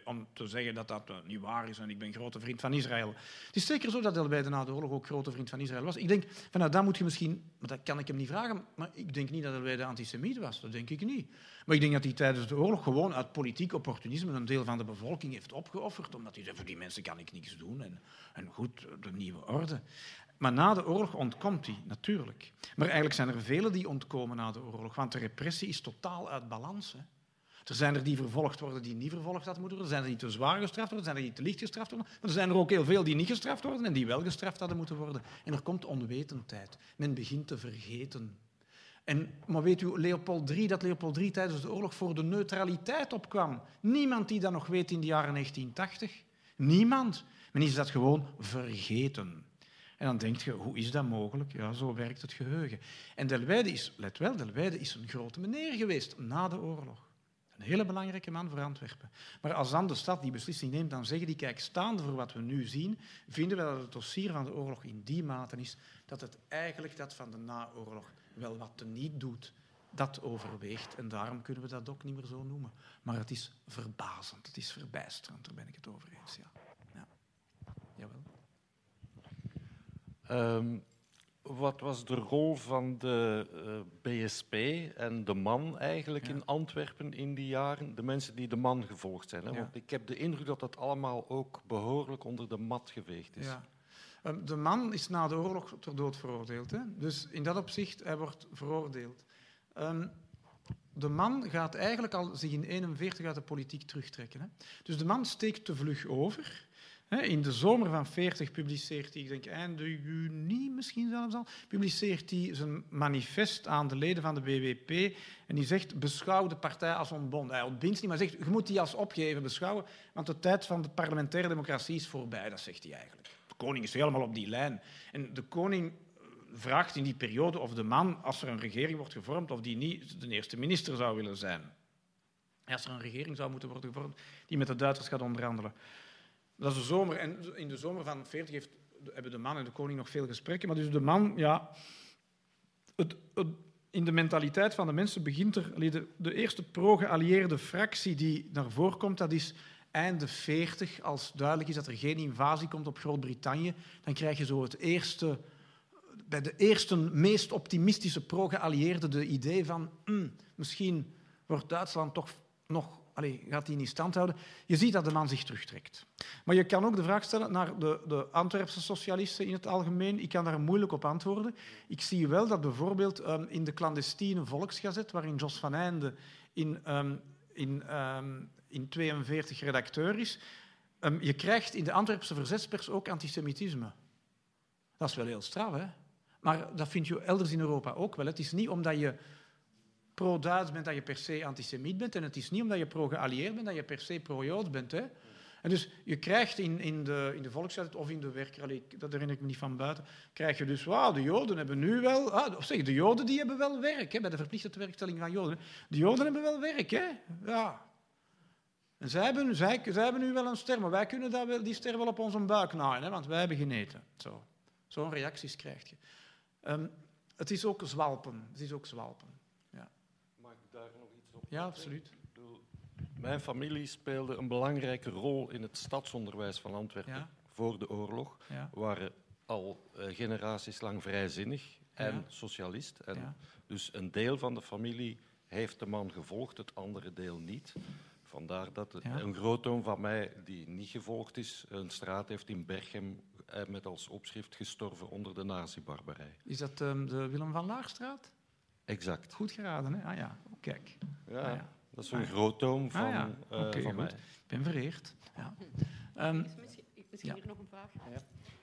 Speaker 3: om, te, zeggen dat dat uh, niet waar is. En ik ben grote vriend van Israël. Het is zeker zo dat Delweide na de oorlog ook grote vriend van Israël was. Ik denk, van, nou, dat moet je misschien... Maar dat kan ik hem niet vragen. Maar ik denk niet dat Delweide antisemiet was. Dat denk ik niet. Maar ik denk dat hij tijdens de oorlog gewoon uit politiek opportunisme een deel van de bevolking heeft opgeofferd, omdat hij zei, voor die mensen kan ik niks doen. En, en goed, de nieuwe orde. Maar na de oorlog ontkomt hij, natuurlijk. Maar eigenlijk zijn er velen die ontkomen na de oorlog, want de repressie is totaal uit balans. Hè. Er zijn er die vervolgd worden die niet vervolgd hadden moeten worden. Er zijn er die te zwaar gestraft worden, er zijn er die te licht gestraft worden. Maar er zijn er ook heel veel die niet gestraft worden en die wel gestraft hadden moeten worden. En er komt onwetendheid. Men begint te vergeten. En, maar weet u, Leopold III, dat Leopold III tijdens de oorlog voor de neutraliteit opkwam. Niemand die dat nog weet in de jaren 1980. Niemand. Men is dat gewoon vergeten. En dan denk je, hoe is dat mogelijk? Ja, zo werkt het geheugen. En Delweide is, let wel, Delweide is een grote meneer geweest na de oorlog. Een hele belangrijke man voor Antwerpen. Maar als dan de stad die beslissing neemt, dan zeggen die, kijk, staande voor wat we nu zien, vinden we dat het dossier van de oorlog in die mate is dat het eigenlijk dat van de naoorlog wel wat te niet doet, dat overweegt. En daarom kunnen we dat ook niet meer zo noemen. Maar het is verbazend, het is verbijsterend, daar ben ik het over eens. Ja. ja. Jawel.
Speaker 5: Um, wat was de rol van de uh, eh, BSP en de man eigenlijk in Antwerpen in die jaren? De mensen die de man gevolgd zijn. Hè? Want ik heb de indruk dat dat allemaal ook behoorlijk onder de mat geveegd is.
Speaker 3: Ja. Ehm, de man is na de oorlog ter dood veroordeeld. Hè? Dus in dat opzicht, hij wordt veroordeeld. Um, de man gaat eigenlijk al zich in 1941 uit de politiek terugtrekken. Hè? Dus de man steekt te vlug over. In de zomer van 40 publiceert hij, ik denk einde juni misschien zelfs al, publiceert hij zijn manifest aan de leden van de BWP en die zegt, beschouw de partij als ontbonden. Hij ontbindt niet, maar zegt, je moet die als opgeven beschouwen, want de tijd van de parlementaire democratie is voorbij, dat zegt hij eigenlijk koning is helemaal op die lijn. En de koning vraagt in die periode of de man, als er een regering wordt gevormd, of die niet de eerste minister zou willen zijn. Als er een regering zou moeten worden gevormd die met de Duitsers gaat onderhandelen. Dat is de zomer. En in de zomer van 40 heeft, hebben de man en de koning nog veel gesprekken. Maar dus de man, ja... Het, in de mentaliteit van de mensen begint er... De, de eerste pro-geallieerde fractie die naar voren komt, dat is einde 40, als duidelijk is dat er geen invasie komt op Groot-Brittannië, dan krijg je zo het eerste, bij de eerste meest optimistische pro-geallieerden de idee van hm, misschien wordt Duitsland toch nog, allez, gaat hij niet stand houden. Je ziet dat de man zich terugtrekt. Maar je kan ook de vraag stellen naar de, de Antwerpse socialisten in het algemeen. Ik kan daar moeilijk op antwoorden. Ik zie wel dat bijvoorbeeld um, in de clandestine Volksgazet, waarin Jos van Einde in, um, in um, in 42 redacteur is. Um, je krijgt in de Antwerpse verzetspers ook antisemitisme. Dat is wel heel straf, hè? Maar dat vind je elders in Europa ook wel. Het is niet omdat je pro-Duits bent dat je per se antisemiet bent. En het is niet omdat je pro-geallieerd bent dat je per se pro-Joods bent. Hè? En dus je krijgt in, in de, in de volkshuis of in de werker, dat herinner ik me niet van buiten, krijg je dus, wauw, de Joden hebben nu wel, ah, of zeg, de Joden die hebben wel werk, hè, bij de verplichte werkstelling van Joden. De Joden hebben wel werk, hè. Ja, en zij hebben, zij, zij hebben nu wel een ster, maar wij kunnen dat wel, die ster wel op onze buik naaien, hè, want wij hebben geneten. Zo. Zo'n reacties krijg je. Um, het is ook zwalpen. Het is ook zwalpen. Ja.
Speaker 5: Mag ik daar nog iets op?
Speaker 3: Ja, absoluut.
Speaker 5: Mijn familie speelde een belangrijke rol in het stadsonderwijs van Antwerpen ja. voor de oorlog. Ja. waren al uh, generaties lang vrijzinnig en ja. socialist. En Dus een deel van de familie heeft de man gevolgd, het andere deel niet. Vandaar dat een grootoom van mij, die niet gevolgd is, een straat heeft in Berchem eh, met als opschrift gestorven onder de nazi-barbarij.
Speaker 3: Is dat um, de Willem van Laagstraat?
Speaker 5: Exact.
Speaker 3: Goed geraden, hè? Ah ja, kijk.
Speaker 5: Ja, ah, ja. dat is een ah, grootoom van, ah, ja. uh, van mij.
Speaker 3: Ik ben vereerd. Ja.
Speaker 6: Um, misschien, misschien hier nog een vraag.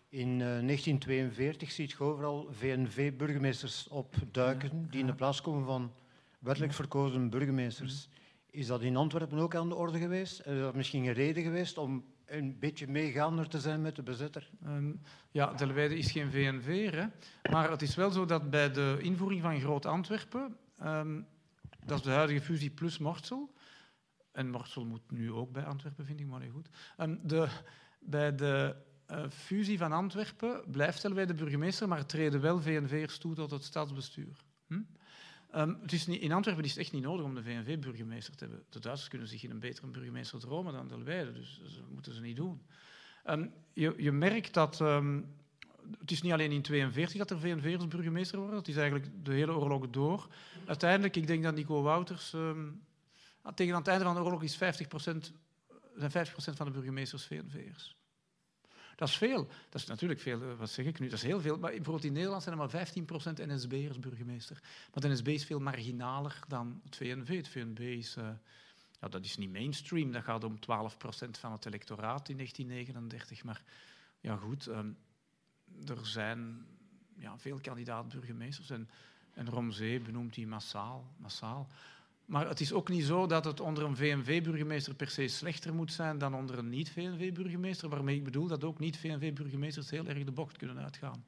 Speaker 6: In uh, 1942 ziet je overal VNV-burgemeesters opduiken die in de plaats komen van wettelijk verkozen burgemeesters. Is dat in Antwerpen ook aan de orde geweest? Is dat misschien een reden geweest om een beetje meegaander te zijn met de bezetter? Um,
Speaker 3: ja, Delwijde is geen VNV, hè? maar het is wel zo dat bij de invoering van Groot Antwerpen, ehm, dat is de huidige fusie plus Mortsel, en Mortsel moet nu ook bij Antwerpen, vind ik, maar niet goed. Um, de, bij de uh, fusie van Antwerpen blijft Delwijde burgemeester, maar treden wel VNV'ers toe tot het stadsbestuur. Hm? Um, het is niet, in Antwerpen is het echt niet nodig om de VNV-burgemeester te hebben. De Duitsers kunnen zich in een betere burgemeester dromen dan Delwijde, dus dat moeten ze niet doen. Um, je, je, merkt dat... Um, het is niet alleen in 1942 dat er VNV'ers burgemeester worden, het is eigenlijk de hele oorlog door. Uiteindelijk, ik denk dat Nico Wouters... Ah, tegen het einde van de oorlog is 50%, zijn 50% van de burgemeesters VNV'ers. Dat is veel. Dat is natuurlijk veel, eh, wat zeg ik nu? Dat is heel veel. Maar bijvoorbeeld in Nederland zijn er maar 15% NSB'ers burgemeester. Maar de NSB is veel marginaler dan het VNV. Het VNB is, uh, ja, dat is niet mainstream. Dat gaat om 12% van het electoraat in 1939. Maar ja, goed, um, er zijn ja, veel kandidaat-burgemeesters. En, en Romzee benoemt die massaal. massaal. Maar het is ook niet zo dat het onder een VNV-burgemeester per se slechter moet zijn dan onder een niet-VNV-burgemeester, waarmee ik bedoel dat ook niet-VNV-burgemeesters heel erg de bocht kunnen uitgaan.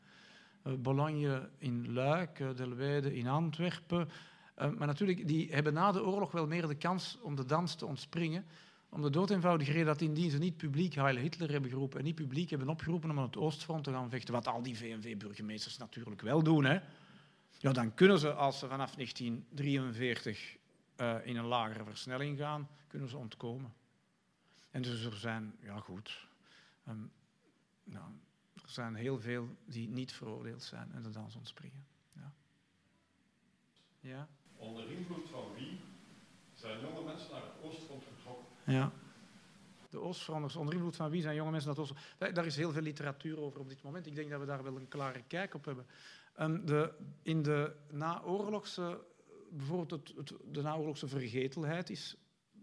Speaker 3: Uh, Bologne in Luik, uh, Delwijde in Antwerpen. Uh, maar natuurlijk, die hebben na de oorlog wel meer de kans om de dans te ontspringen. Om de dood eenvoudige reden dat indien ze niet publiek Heil Hitler hebben geroepen en niet publiek hebben opgeroepen om aan het Oostfront te gaan vechten, wat al die VNV-burgemeesters natuurlijk wel doen, hè, ja, dan kunnen ze, als ze vanaf 1943 uh, in een lagere versnelling gaan, kunnen ze ontkomen. En dus er zijn, ja goed, um, nou, er zijn heel veel die niet veroordeeld zijn en de dans ontspringen. Ja.
Speaker 7: ja? Onder invloed van wie zijn jonge mensen naar het oostfront getrokken?
Speaker 3: Ja. De Oostfronders, onder invloed van wie zijn jonge mensen naar het oostfront? Daar is heel veel literatuur over op dit moment. Ik denk dat we daar wel een klare kijk op hebben. Um, de, in de naoorlogse bijvoorbeeld het, het, de naoorlogse vergetelheid is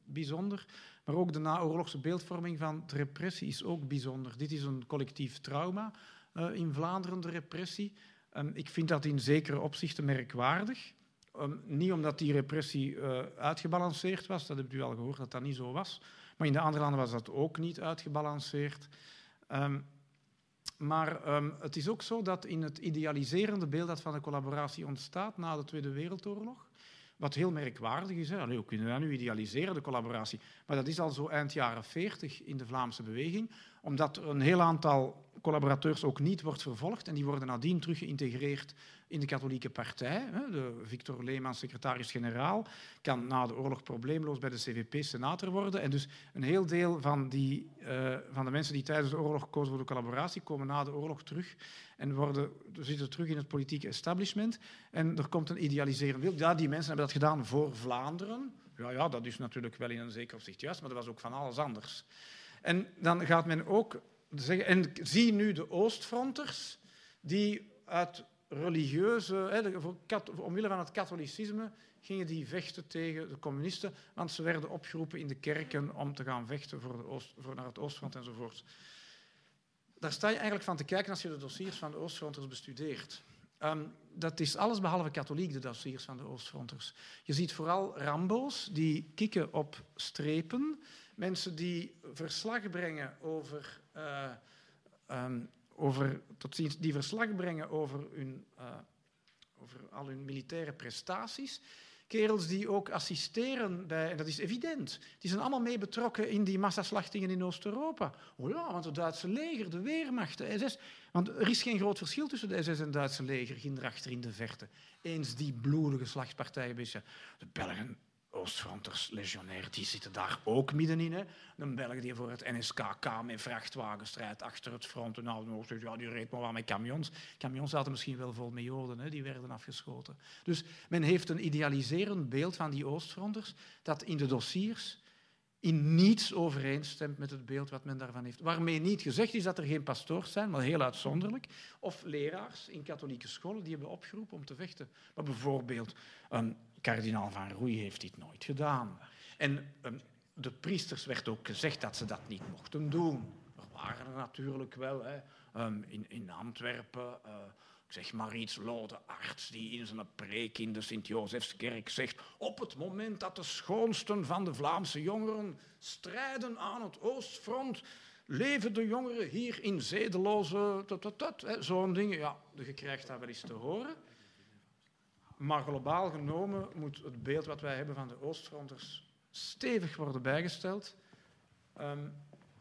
Speaker 3: bijzonder, maar ook de naoorlogse beeldvorming van de repressie is ook bijzonder. Dit is een collectief trauma uh, in Vlaanderen, de repressie. Um, ik vind dat in zekere opzichten merkwaardig. Um, niet omdat die repressie uh, uitgebalanceerd was, dat hebt u al gehoord dat dat niet zo was, maar in de andere landen was dat ook niet uitgebalanceerd. Um, maar um, het is ook zo dat in het idealiserende beeld dat van de collaboratie ontstaat na de Tweede Wereldoorlog, wat heel merkwaardig is. Hè. Allee, hoe kunnen we dat nu idealiseren, de collaboratie? Maar dat is al zo eind jaren 40 in de Vlaamse beweging, omdat een heel aantal collaborateurs ook niet wordt vervolgd en die worden nadien terug geïntegreerd in de katholieke partij. De Victor Leemans, secretaris-generaal, kan na de oorlog probleemloos bij de CVP senator worden. En dus een heel deel van, die, uh, van de mensen die tijdens de oorlog kozen voor de collaboratie, komen na de oorlog terug en worden, zitten terug in het politieke establishment. En er komt een idealiserend beeld. Ja, die mensen hebben dat gedaan voor Vlaanderen. Ja, ja, dat is natuurlijk wel in een zeker opzicht juist, maar dat was ook van alles anders. En dan gaat men ook en zie nu de Oostfronters, die uit religieuze, omwille van het katholicisme, gingen die vechten tegen de communisten, want ze werden opgeroepen in de kerken om te gaan vechten voor, de voor naar het Oostfront enzovoort. Daar sta je eigenlijk van te kijken als je de dossiers van de Oostfronters bestudeert. Um, dat is alles behalve katholiek, de dossiers van de Oostfronters. Je ziet vooral Rambo's die kikken op strepen, mensen die verslag brengen over, uh, um, over tot ziens, die verslag brengen over, hun, uh, over al hun militaire prestaties kerels die ook assisteren bij, en dat is evident, die zijn allemaal mee betrokken in die massaslachtingen in Oost-Europa. Oh ja, want het Duitse leger, de Weermacht, de SS. Want er is geen groot verschil tussen de SS en het Duitse leger, achter in de verte. Eens die bloedige slagpartijen. De Belgen Oostfronters, legionair, die zitten daar ook middenin. Hè. Een Belg die voor het NSKK met vrachtwagens strijdt achter het front. En nou, ja, die reed maar wel met camions. Camions zaten misschien wel vol met Joden, hè, die werden afgeschoten. Dus men heeft een idealiserend beeld van die Oostfronters dat in de dossiers in niets overeenstemt met het beeld wat men daarvan heeft. Waarmee niet gezegd is dat er geen pastoors zijn, maar heel uitzonderlijk. Of leraars in katholieke scholen die hebben opgeroepen om te vechten. Maar bijvoorbeeld een kardinaal van Roei heeft dit nooit gedaan. En um, de priesters werd ook gezegd dat ze dat niet mochten doen. Er waren er natuurlijk wel. Hè. Um, in, in Antwerpen, uh, zeg maar iets, Lode Arts, die in zijn preek in de Sint-Josefskerk zegt, op het moment dat de schoonsten van de Vlaamse jongeren strijden aan het Oostfront, leven de jongeren hier in zedeloze... Zo'n ding, ja, je krijgt dat wel eens te horen. Maar globaal genomen moet het beeld wat wij hebben van de Oostfronters stevig worden bijgesteld. Ehm,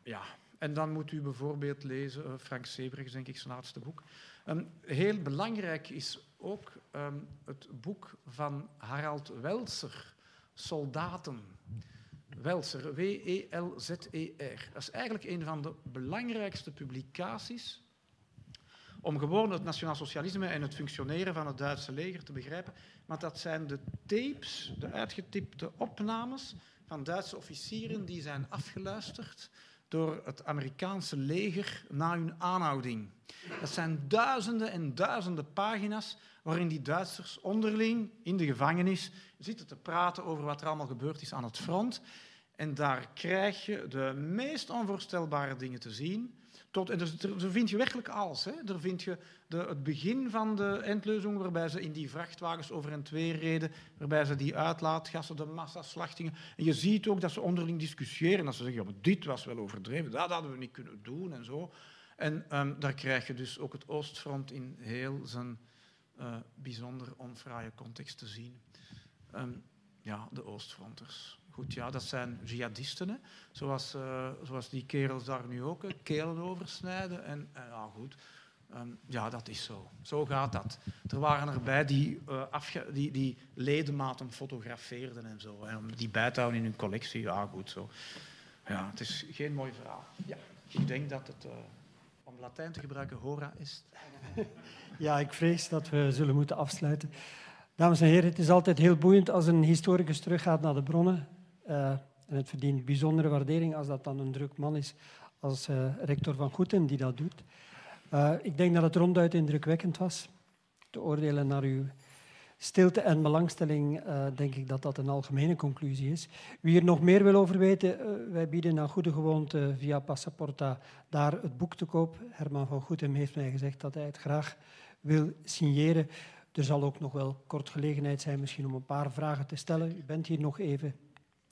Speaker 3: ja, en dan moet u bijvoorbeeld lezen, uh, Frank Sebrechts, denk ik, zijn laatste boek. Um, heel belangrijk is ook um, het boek van Harald Welser, Soldaten. Welser, W-E-L-Z-E-R. Dat is eigenlijk een van de belangrijkste publicaties om gewoon het nationaal socialisme en het functioneren van het Duitse leger te begrijpen. Maar dat zijn de tapes, de uitgetipte opnames van Duitse officieren die zijn afgeluisterd door het Amerikaanse leger na hun aanhouding. Dat zijn duizenden en duizenden pagina's waarin die Duitsers onderling in de gevangenis zitten te praten over wat er allemaal gebeurd is aan het front. En daar krijg je de meest onvoorstelbare dingen te zien. Tot, en dus, daar vind je werkelijk alles. Hè. Daar vind je de, het begin van de eindleuzing, waarbij ze in die vrachtwagens over en twee reden, waarbij ze die uitlaatgassen, de massaslachtingen. En je ziet ook dat ze onderling discussiëren. Dat ze zeggen, ja, dit was wel overdreven, dat hadden we niet kunnen doen en zo. En um, daar krijg je dus ook het Oostfront in heel zijn uh, bijzonder onfraaie context te zien. Um, ja, de Oostfronters. Goed, ja, dat zijn jihadisten. Zoals, uh, zoals die kerels daar nu ook, kelen oversnijden. En, en ja, goed, um, ja, dat is zo. Zo gaat dat. Er waren erbij die, uh, die, die ledematen fotografeerden en zo. Om die bij te houden in hun collectie. Ja, goed zo. Ja, het is geen mooi verhaal. Ja, ik denk dat het, om Latijn te gebruiken, hora is.
Speaker 2: Ja, ik vrees dat we zullen moeten afsluiten. Dames en heren, het is altijd heel boeiend als een historicus teruggaat naar de bronnen. Uh, en het verdient bijzondere waardering als dat dan een druk man is als uh, rector van Goeten die dat doet. Uh, ik denk dat het ronduit indrukwekkend was. Te oordelen naar uw stilte en belangstelling, denk ik dat dat een algemene conclusie is. Wie er nog meer wil over weten, wij bieden naar goede gewoonte via Passaporta daar het boek te koop. Herman van Goetem heeft mij gezegd dat hij het graag wil signeren. Er zal ook nog wel kort gelegenheid zijn misschien om een paar vragen te stellen. U bent hier nog even.